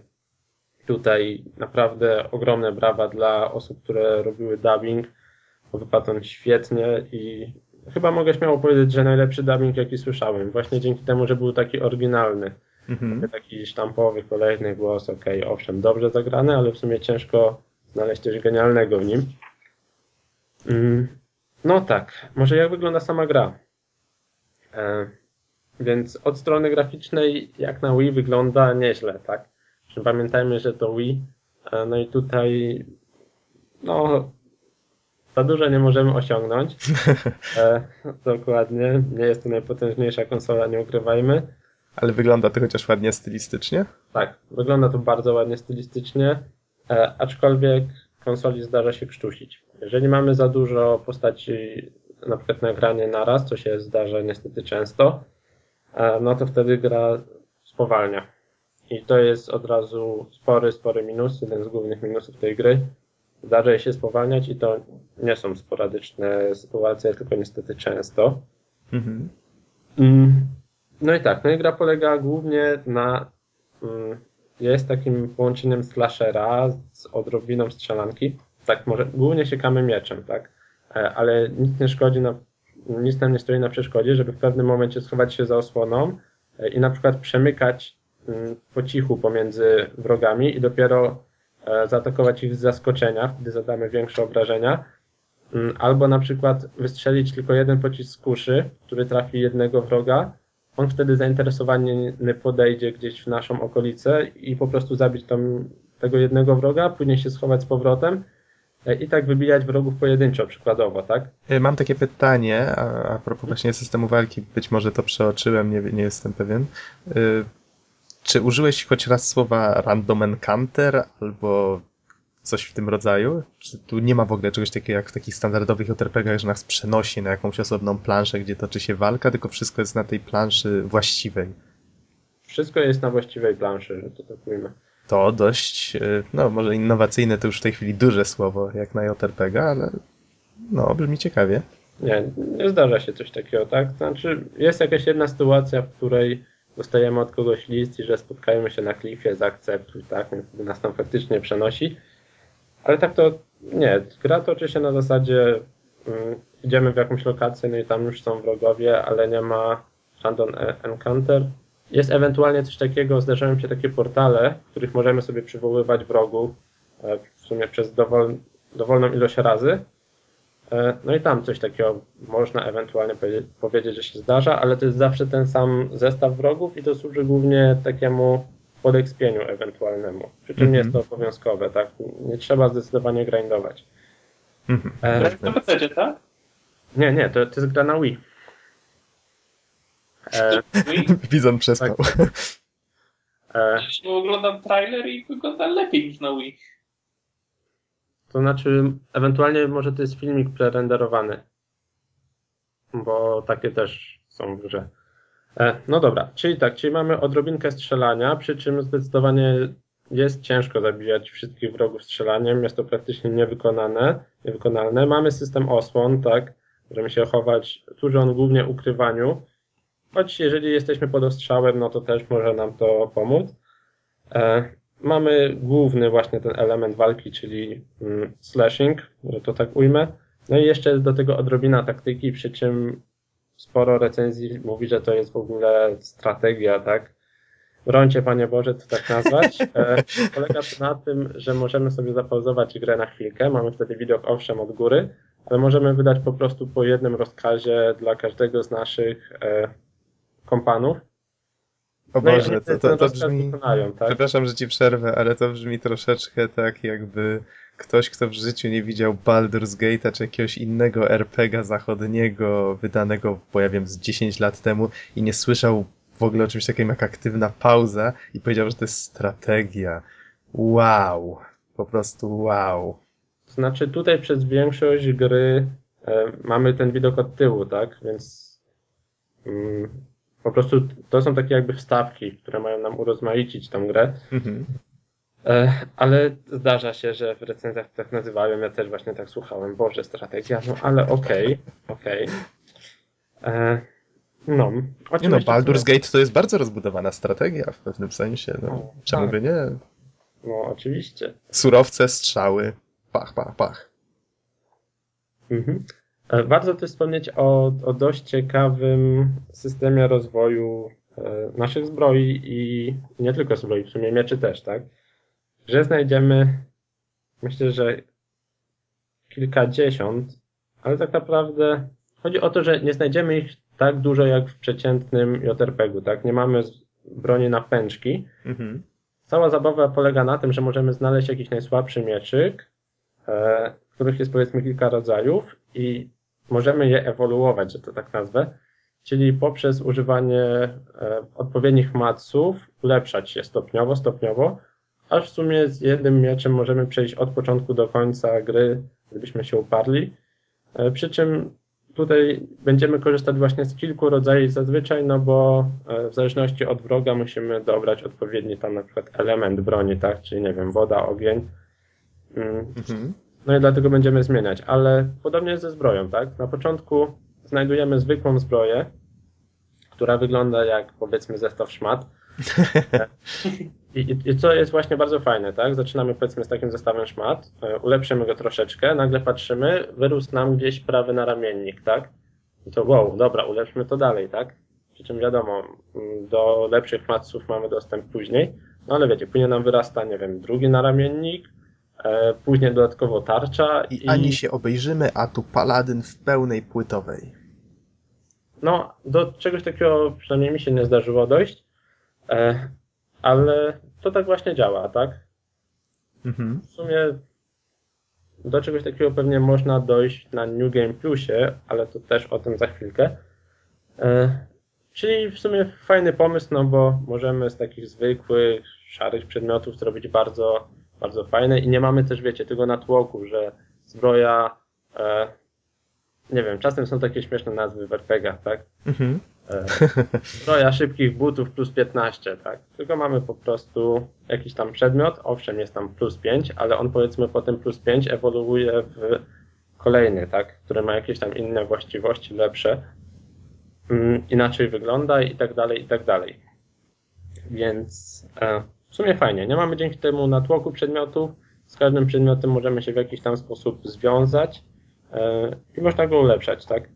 Tutaj naprawdę ogromne brawa dla osób, które robiły dubbing, wypadł on świetnie i chyba mogę śmiało powiedzieć, że najlepszy dubbing, jaki słyszałem. Właśnie dzięki temu, że był taki oryginalny. Mhm. Taki sztampowy, kolejny głos, okej, owszem, dobrze zagrany, ale w sumie ciężko znaleźć coś genialnego w nim. Mm, No tak, może jak wygląda sama gra? E, więc od strony graficznej, jak na Wii, wygląda nieźle, tak? Pamiętajmy, że to Wii, e, no i tutaj, no, za dużo nie możemy osiągnąć. [laughs] E, dokładnie, nie jest to najpotężniejsza konsola, nie ukrywajmy. Ale wygląda to chociaż ładnie stylistycznie. Tak, wygląda to bardzo ładnie stylistycznie, e, aczkolwiek konsoli zdarza się krztusić. Jeżeli mamy za dużo postaci, na przykład na ekranie naraz, co się zdarza niestety często, e, no to wtedy gra spowalnia. I to jest od razu spory, spory minus, jeden z głównych minusów tej gry. Zdarza się spowalniać i to nie są sporadyczne sytuacje, tylko niestety często. Mhm. Mm, No i tak, no i gra polega głównie na. mm, Jest takim połączeniem slashera z odrobiną strzelanki. Tak, może głównie siekamy mieczem, tak? E, Ale nic nie szkodzi na, nic nam nie stoi na przeszkodzie, żeby w pewnym momencie schować się za osłoną e, i na przykład przemykać mm, po cichu pomiędzy wrogami i dopiero zaatakować ich z zaskoczenia, wtedy zadamy większe obrażenia. Mm, Albo na przykład wystrzelić tylko jeden pocisk z kuszy, który trafi jednego wroga. On wtedy zainteresowany podejdzie gdzieś w naszą okolicę i po prostu zabić tam tego jednego wroga, później się schować z powrotem e, i tak wybijać wrogów pojedynczo, przykładowo, tak? E, Mam takie pytanie, a, a propos właśnie systemu walki, być może to przeoczyłem, nie, nie jestem pewien. Czy użyłeś choć raz słowa random encounter albo coś w tym rodzaju? Czy tu nie ma w ogóle czegoś takiego jak w takich standardowych JRPG-ach, że nas przenosi na jakąś osobną planszę, gdzie toczy się walka, tylko wszystko jest na tej planszy właściwej? Wszystko jest na właściwej planszy, że to tak ujmę. To dość, y, no może innowacyjne to już w tej chwili duże słowo jak na JRPG, ale no brzmi ciekawie. Nie, nie zdarza się coś takiego, tak? Znaczy, jest jakaś jedna sytuacja, w której dostajemy od kogoś list że spotkajmy się na klifie, zaakceptuj, tak? Więc nas tam faktycznie przenosi. Ale tak to nie. Gra toczy się na zasadzie mm, idziemy w jakąś lokację, no i tam już są wrogowie, ale nie ma random e- encounter. Jest ewentualnie coś takiego, zdarzają się takie portale, w których możemy sobie przywoływać wrogów e, w sumie przez dowol, dowolną ilość razy. E, No i tam coś takiego można ewentualnie powiedzieć, że się zdarza, ale to jest zawsze ten sam zestaw wrogów i to służy głównie takiemu podekspieniu ewentualnemu. Przy czym nie jest to obowiązkowe, tak? Nie trzeba zdecydowanie grindować. Mhm. E, To jest na PC, tak? nie, nie, to, to jest gra na Wii. E, Wii. [laughs] Bizon przespał. e, Bo oglądam trailer i wygląda lepiej niż na Wii. To znaczy, ewentualnie może to jest filmik prerenderowany. Bo takie też są w grze. E, no dobra, czyli tak, czyli mamy odrobinkę strzelania, przy czym zdecydowanie jest ciężko zabijać wszystkich wrogów strzelaniem, jest to praktycznie niewykonane, niewykonalne. Mamy system osłon, tak, możemy się chować, służy on głównie ukrywaniu, choć jeżeli jesteśmy pod ostrzałem, no to też może nam to pomóc. E, mamy główny właśnie ten element walki, czyli mm, slashing, że to tak ujmę. No i jeszcze jest do tego odrobina taktyki, przy czym sporo recenzji mówi, że to jest w ogóle strategia, tak? Brońcie, Panie Boże, to tak nazwać. E, [laughs] polega to na tym, że możemy sobie zapauzować grę na chwilkę, mamy wtedy widok owszem od góry, ale możemy wydać po prostu po jednym rozkazie dla każdego z naszych e, kompanów. O No Boże, to, to, to brzmi... tak? Przepraszam, że ci przerwę, ale to brzmi troszeczkę tak, jakby ktoś, kto w życiu nie widział Baldur's Gate'a czy jakiegoś innego RPGa zachodniego, wydanego, bo ja wiem, z 10 lat temu i nie słyszał w ogóle o czymś takim jak aktywna pauza i powiedział, że to jest strategia. Wow. Po prostu wow. Znaczy tutaj przez większość gry e, mamy ten widok od tyłu, tak? Więc mm, po prostu to są takie jakby wstawki, które mają nam urozmaicić tą grę. Mhm. E, ale zdarza się, że w recenzjach tak nazywają, ja też właśnie tak słuchałem, Boże, strategia, no ale okej, okej. E, No, Nie no. Baldur's Gate to jest bardzo rozbudowana strategia w pewnym sensie. No, O, czemu tak. by nie? No, oczywiście. Surowce, strzały, pach, pach, pach. Mhm. E, Warto też wspomnieć o, o dość ciekawym systemie rozwoju e, naszych zbroi i nie tylko zbroi, w sumie mieczy też, tak? Że znajdziemy, myślę, że kilkadziesiąt, ale tak naprawdę chodzi o to, że nie znajdziemy ich tak dużo jak w przeciętnym JRPG-u, tak? Nie mamy broni na pęczki, Mhm. Cała zabawa polega na tym, że możemy znaleźć jakiś najsłabszy mieczyk, e, których jest powiedzmy kilka rodzajów i możemy je ewoluować, że to tak nazwę, czyli poprzez używanie e, odpowiednich maców ulepszać się stopniowo, stopniowo, aż w sumie z jednym mieczem możemy przejść od początku do końca gry, gdybyśmy się uparli. E, Przy czym tutaj będziemy korzystać właśnie z kilku rodzajów zazwyczaj, no bo e, w zależności od wroga musimy dobrać odpowiedni tam na przykład element broni, tak? Czyli nie wiem, woda, ogień. Mm, Mhm. No i dlatego będziemy zmieniać, ale podobnie jest ze zbroją, tak? Na początku znajdujemy zwykłą zbroję, która wygląda jak powiedzmy zestaw szmat. [laughs] I, i, I co jest właśnie bardzo fajne, tak? Zaczynamy powiedzmy z takim zestawem szmat, e, ulepszymy go troszeczkę, nagle patrzymy, wyrósł nam gdzieś prawy naramiennik, tak? I to wow, dobra, ulepszmy to dalej, tak? Przy czym wiadomo, mm, do lepszych matców mamy dostęp później, no ale wiecie, później nam wyrasta, nie wiem, drugi naramiennik, później dodatkowo tarcza I ani się obejrzymy, a tu paladyn w pełnej płytowej. No, do czegoś takiego przynajmniej mi się nie zdarzyło dojść, e, ale to tak właśnie działa, tak? Mhm. W sumie do czegoś takiego pewnie można dojść na New Game Plusie, ale to też o tym za chwilkę. E, czyli w sumie fajny pomysł, no bo możemy z takich zwykłych, szarych przedmiotów zrobić bardzo, bardzo fajne i nie mamy też, wiecie, tego natłoku, że zbroja, e, nie wiem, czasem są takie śmieszne nazwy w RPGach, tak? Mhm. E, Zbroja szybkich butów plus 15, tak. Tylko mamy po prostu jakiś tam przedmiot, owszem jest tam plus 5, ale on powiedzmy po tym plus 5 ewoluuje w kolejny, tak, który ma jakieś tam inne właściwości, lepsze, mm, inaczej wygląda i tak dalej, i tak dalej. Więc e, w sumie fajnie. Nie mamy dzięki temu natłoku przedmiotów. Z każdym przedmiotem możemy się w jakiś tam sposób związać e, i można go ulepszać, tak.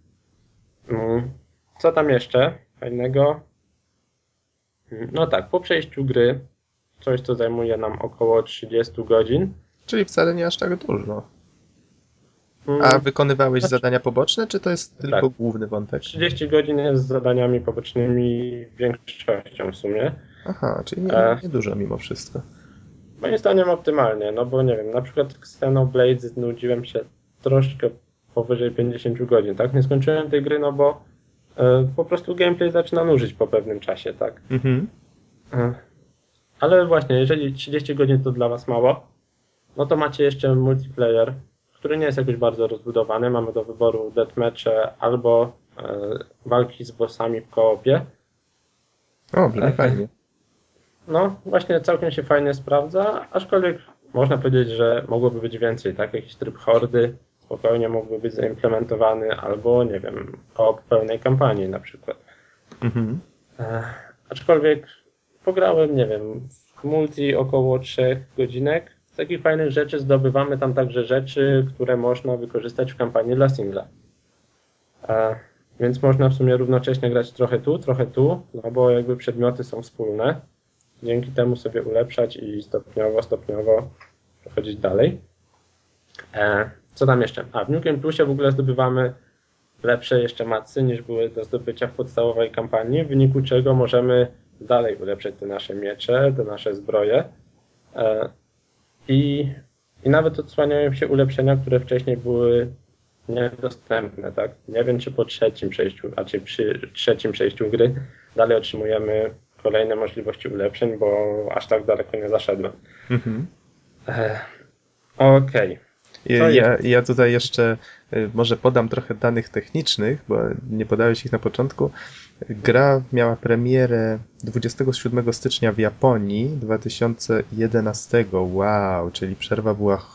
Mm. Co tam jeszcze fajnego? No tak, po przejściu gry, coś co zajmuje nam około 30 godzin. Czyli wcale nie aż tak dużo. Mm, A wykonywałeś Znaczy- zadania poboczne, czy to jest tylko Tak. główny wątek? 30 godzin jest z zadaniami pobocznymi większością w sumie. Aha, czyli nie, E. nie dużo mimo wszystko. Moim zdaniem optymalnie, no bo nie wiem, na przykład Xenoblade znudziłem się troszkę powyżej 50 godzin, tak? Nie skończyłem tej gry, no bo e, po prostu gameplay zaczyna nużyć po pewnym czasie, tak? Mhm. E, Ale właśnie, jeżeli 30 godzin to dla Was mało, no to macie jeszcze multiplayer, który nie jest jakoś bardzo rozbudowany. Mamy do wyboru deathmatche albo e, walki z bossami w koopie. O, brzmi Tak. fajnie. No, właśnie całkiem się fajnie sprawdza, aczkolwiek można powiedzieć, że mogłoby być więcej, tak? Jakiś tryb hordy spokojnie mógłby być zaimplementowany, albo nie wiem, koop pełnej kampanii na przykład. Mhm. E, aczkolwiek pograłem, nie wiem, w multi około 3 godzinek. Z takich fajnych rzeczy zdobywamy tam także rzeczy, które można wykorzystać w kampanii dla singla. E, więc można w sumie równocześnie grać trochę tu, trochę tu, no bo jakby przedmioty są wspólne. Dzięki temu sobie ulepszać i stopniowo, stopniowo przechodzić dalej. E, co tam jeszcze? A w Game Plusie w ogóle zdobywamy lepsze jeszcze macy niż były do zdobycia w podstawowej kampanii, w wyniku czego możemy dalej ulepszać te nasze miecze, te nasze zbroje. E, I, i nawet odsłaniają się ulepszenia, które wcześniej były niedostępne, tak? Nie wiem, czy po trzecim przejściu, a czy przy trzecim przejściu gry dalej otrzymujemy kolejne możliwości ulepszeń, bo aż tak daleko nie zaszedłem. Mhm. E, Okej. Ja, Co ja, ja tutaj jeszcze y, może podam trochę danych technicznych, bo nie podałeś ich na początku. Gra miała premierę 27 stycznia w Japonii 2011. Wow, czyli przerwa była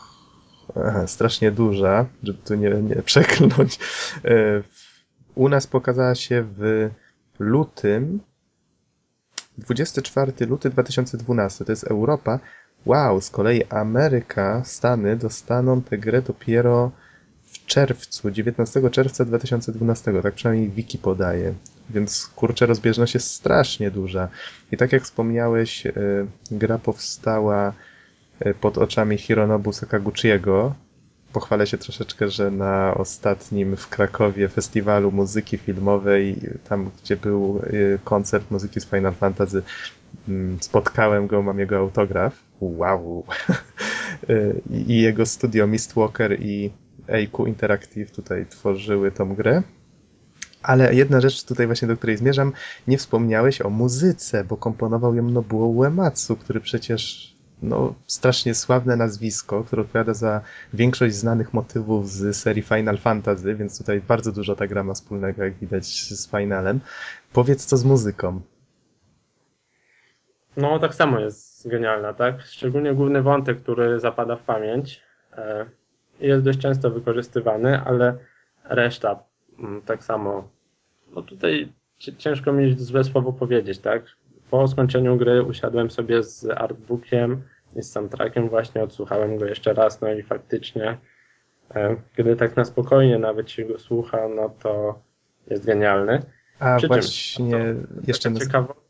e, strasznie duża, żeby tu nie, nie przeklnąć. E, U nas pokazała się w lutym 24 luty 2012, to jest Europa. Wow, z kolei Ameryka, Stany dostaną tę grę dopiero w czerwcu, 19 czerwca 2012, tak przynajmniej wiki podaje. Więc kurczę, rozbieżność jest strasznie duża. I tak jak wspomniałeś, y, gra powstała y, pod oczami Hironobu Sakaguchiego. Pochwalę się troszeczkę, że na ostatnim w Krakowie festiwalu muzyki filmowej, tam gdzie był y, koncert muzyki z Final Fantasy, mm, spotkałem go, mam jego autograf. Wow! [laughs] Y, I jego studio Mistwalker i AQ Interactive tutaj tworzyły tą grę. Ale jedna rzecz tutaj właśnie, do której zmierzam, nie wspomniałeś o muzyce, bo komponował ją Nobuo Uematsu, który przecież no, strasznie sławne nazwisko, które odpowiada za większość znanych motywów z serii Final Fantasy, więc tutaj bardzo dużo ta gra ma wspólnego, jak widać, z Finalem. Powiedz co z muzyką. No, tak samo jest genialna, tak? Szczególnie główny wątek, który zapada w pamięć. E, jest dość często wykorzystywany, ale reszta mm, tak samo. No tutaj ciężko mi złe słowo powiedzieć, tak? Po skończeniu gry usiadłem sobie z artbookiem i z soundtrackiem właśnie, odsłuchałem go jeszcze raz, no i faktycznie, kiedy tak na spokojnie nawet się go słucha, no to jest genialny. A Przy właśnie czym, jeszcze... Ciekawostka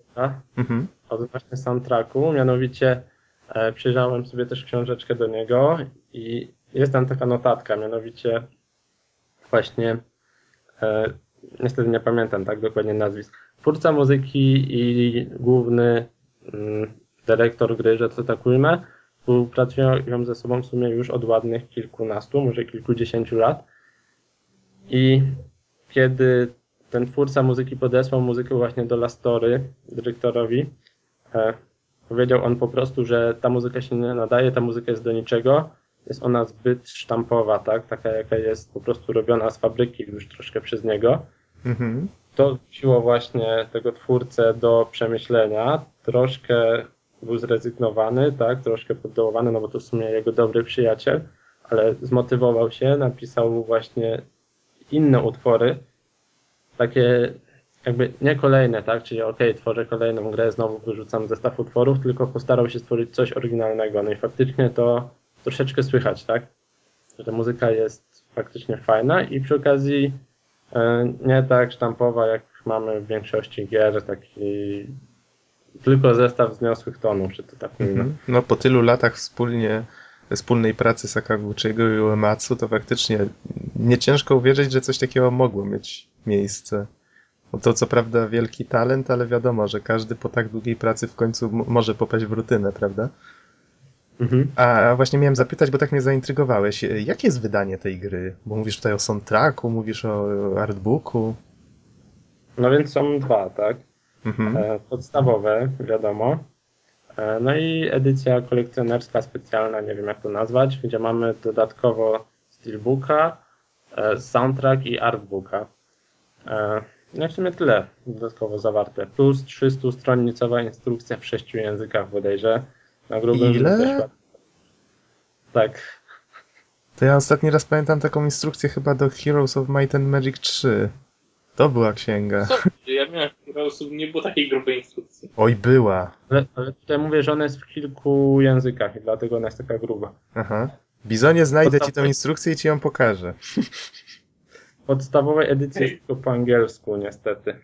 Mhm. od właśnie soundtracku, mianowicie e, przyjrzałem sobie też książeczkę do niego i jest tam taka notatka, mianowicie właśnie e, niestety nie pamiętam tak dokładnie nazwisk. Twórca muzyki i główny mm, dyrektor gry, że to tak ujmę, współpracują ze sobą w sumie już od ładnych kilkunastu, może kilkudziesięciu lat. I kiedy ten twórca muzyki podesłał muzykę właśnie do Lastory, dyrektorowi, e, powiedział on po prostu, że ta muzyka się nie nadaje, ta muzyka jest do niczego, jest ona zbyt sztampowa, tak? Taka jaka jest po prostu robiona z fabryki już troszkę przez niego. Mhm. To siło właśnie tego twórcę do przemyślenia. Troszkę był zrezygnowany, tak? Troszkę poddołowany, no bo to w sumie jego dobry przyjaciel, ale zmotywował się, napisał właśnie inne utwory, takie jakby nie kolejne, tak? Czyli ok, tworzę kolejną grę, znowu wyrzucam zestaw utworów, tylko postarał się stworzyć coś oryginalnego. No i faktycznie to troszeczkę słychać, tak? Że ta muzyka jest faktycznie fajna i przy okazji nie tak sztampowa, jak mamy w większości gier, taki tylko zestaw zniosłych tonów, czy to tak Mhm. No po tylu latach wspólnie wspólnej pracy Sakaguchiego i Uematsu, to faktycznie nie ciężko uwierzyć, że coś takiego mogło mieć miejsce. No to co prawda wielki talent, ale wiadomo, że każdy po tak długiej pracy w końcu może popaść w rutynę, prawda? Mhm. A właśnie miałem zapytać, bo tak mnie zaintrygowałeś. Jakie jest wydanie tej gry? Bo mówisz tutaj o soundtracku, mówisz o artbooku. No więc są dwa, tak? Mhm. E, podstawowe, wiadomo. E, no i edycja kolekcjonerska specjalna, nie wiem jak to nazwać, gdzie mamy dodatkowo steelbooka, e, soundtrack i artbooka. No i w sumie tyle dodatkowo zawarte. Plus 300-stronnicowa instrukcja w sześciu językach bodajże. Na grubym Ile? Tak. To ja ostatni raz pamiętam taką instrukcję chyba do Heroes of Might and Magic 3. To była księga. Co? Ja miałem w Heroesów, nie było takiej grubej instrukcji. Oj, była. Ale, ale tutaj mówię, że ona jest w kilku językach i dlatego ona jest taka gruba. Aha. Bizonie, znajdę ci tą instrukcję i ci ją pokażę. [laughs] Podstawowej edycji jest tylko po angielsku, niestety.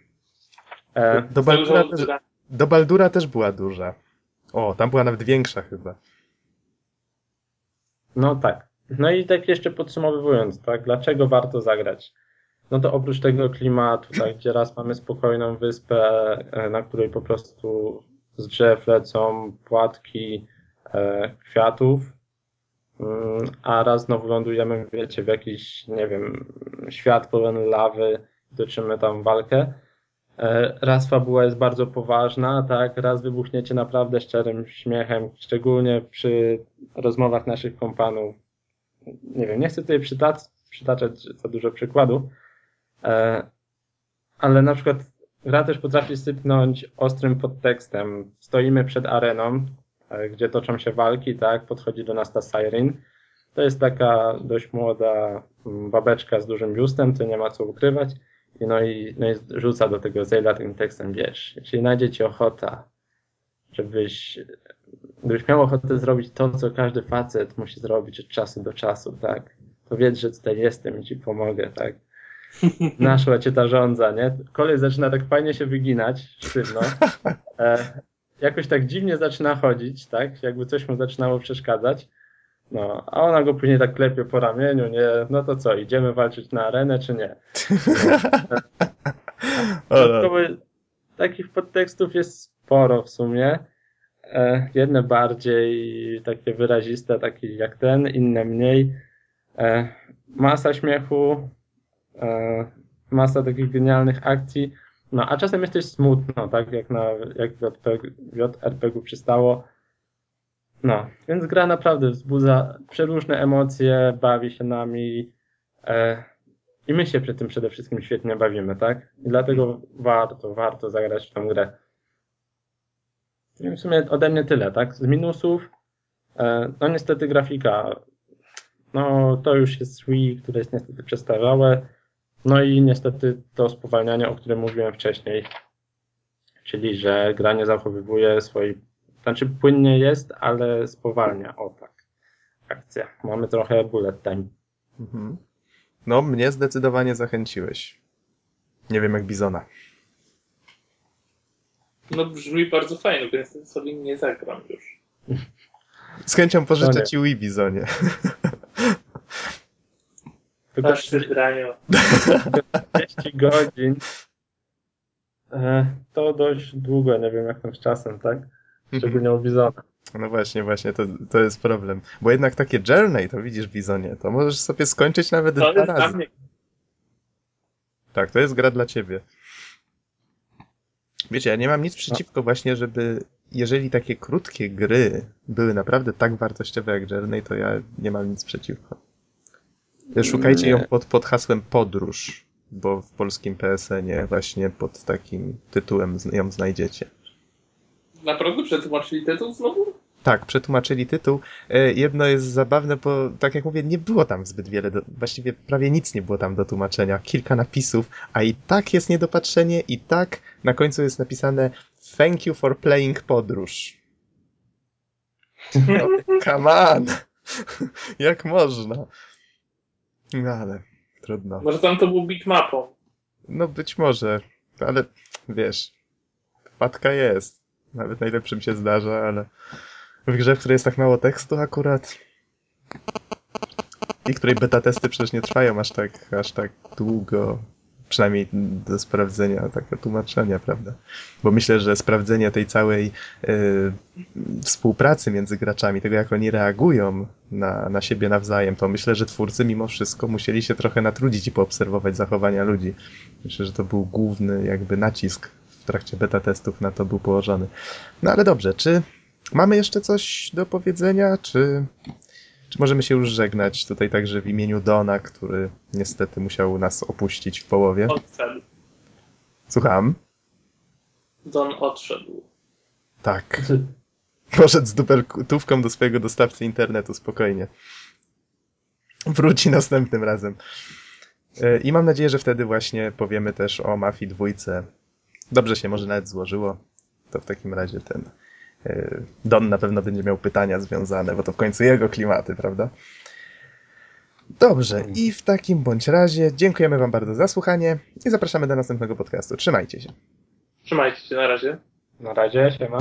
E, Do Baldura, też, do Baldura też była duża. O, tam była nawet większa chyba. No tak. No i tak jeszcze podsumowując, tak, dlaczego warto zagrać? No to oprócz tego klimatu, tak, gdzie raz mamy spokojną wyspę, e, na której po prostu z drzew lecą płatki e, kwiatów, mm, a raz znowu lądujemy, wiecie, w jakiś, nie wiem, świat pełen lawy, toczymy tam walkę. E, Raz fabuła jest bardzo poważna, tak, raz wybuchniecie naprawdę szczerym śmiechem, szczególnie przy rozmowach naszych kompanów. Nie wiem, nie chcę tutaj przytac- przytaczać za dużo przykładów, e, ale na przykład gra też potrafi sypnąć ostrym podtekstem. Stoimy przed areną, e, gdzie toczą się walki, tak, podchodzi do nas ta Siren. To jest taka dość młoda mm, babeczka z dużym biustem, co nie ma co ukrywać. No i, no i rzuca do tego Zayla tym tekstem, wiesz, jeśli znajdzie ci ochota, żebyś, gdybyś miał ochotę zrobić to, co każdy facet musi zrobić od czasu do czasu, tak, to wiedz, że tutaj jestem i ci pomogę, tak. [laughs] Naszła cię ta żądza, nie? Kolej zaczyna tak fajnie się wyginać, sztywno. [laughs] E, jakoś tak dziwnie zaczyna chodzić, tak? Jakby coś mu zaczynało przeszkadzać. No, a ona go później tak klepie po ramieniu, nie? No to co, idziemy walczyć na arenę, czy nie? [laughs] No. Takich podtekstów jest sporo w sumie. E, jedne bardziej takie wyraziste, takie jak ten, inne mniej. E, masa śmiechu, e, masa takich genialnych akcji. No, a czasem jest też smutno, tak jak na jak w JRPG, JRPG przystało. No, więc gra naprawdę wzbudza przeróżne emocje, bawi się nami e, i my się przy tym przede wszystkim świetnie bawimy, tak? I dlatego warto, warto zagrać w tę grę. I w sumie ode mnie tyle, tak? Z minusów, e, no niestety grafika, no to już jest Wii, które jest niestety przestarzałe, no i niestety to spowalnianie, o którym mówiłem wcześniej, czyli że gra nie zachowywuje swojej znaczy płynnie jest, ale spowalnia, o tak. Akcja. Mamy trochę bullet time. Mhm. No, mnie zdecydowanie zachęciłeś. Nie wiem jak Bizona. No brzmi bardzo fajnie, więc sobie nie zagram już. Z chęcią pożyczę No ci Wii Bizonie. Patrz, Dranio. 40 godzin. E, To dość długo, nie wiem jak tam z czasem, tak? Szczególnie u Bizona. No właśnie, właśnie, to, to jest problem. Bo jednak takie journey, to widzisz Bizonie, to możesz sobie skończyć nawet To dwa jest dla razy. mnie Tak, to jest gra dla ciebie. Wiecie, ja nie mam nic przeciwko właśnie, żeby jeżeli takie krótkie gry były naprawdę tak wartościowe jak Journey, to ja nie mam nic przeciwko. Szukajcie ją Nie. pod, pod hasłem podróż, bo w polskim PSN-ie właśnie pod takim tytułem ją znajdziecie. Naprawdę przetłumaczyli tytuł znowu? Tak, przetłumaczyli tytuł. E, Jedno jest zabawne, bo tak jak mówię, nie było tam zbyt wiele, do, właściwie prawie nic nie było tam do tłumaczenia. Kilka napisów, a i tak jest niedopatrzenie, i tak na końcu jest napisane Thank you for playing podróż. [laughs] No, come on! [laughs] jak można? No ale trudno. Może tam to był bitmapą. No być może, ale wiesz, wpadka jest. Nawet najlepszym się zdarza, ale w grze, w której jest tak mało tekstu akurat i której beta testy przecież nie trwają aż tak, aż tak długo, przynajmniej do sprawdzenia tego tłumaczenia, prawda? Bo myślę, że sprawdzenie tej całej y, współpracy między graczami, tego jak oni reagują na, na siebie nawzajem, to myślę, że twórcy mimo wszystko musieli się trochę natrudzić i poobserwować zachowania ludzi. Myślę, że to był główny jakby nacisk w trakcie beta testów na to był położony. No ale dobrze, czy mamy jeszcze coś do powiedzenia, czy, czy możemy się już żegnać tutaj także w imieniu Dona, który niestety musiał nas opuścić w połowie? Odszedł. Słucham? Don odszedł. Tak. [laughs] Poszedł z duperkutówką do swojego dostawcy internetu, spokojnie. Wróci następnym razem. E, I mam nadzieję, że wtedy właśnie powiemy też o Mafii dwójce. Dobrze się może nawet złożyło. To w takim razie ten e, Don na pewno będzie miał pytania związane, bo to w końcu jego klimaty, prawda? Dobrze, i w takim bądź razie dziękujemy Wam bardzo za słuchanie i zapraszamy do następnego podcastu. Trzymajcie się. Trzymajcie się na razie. Na razie, siema.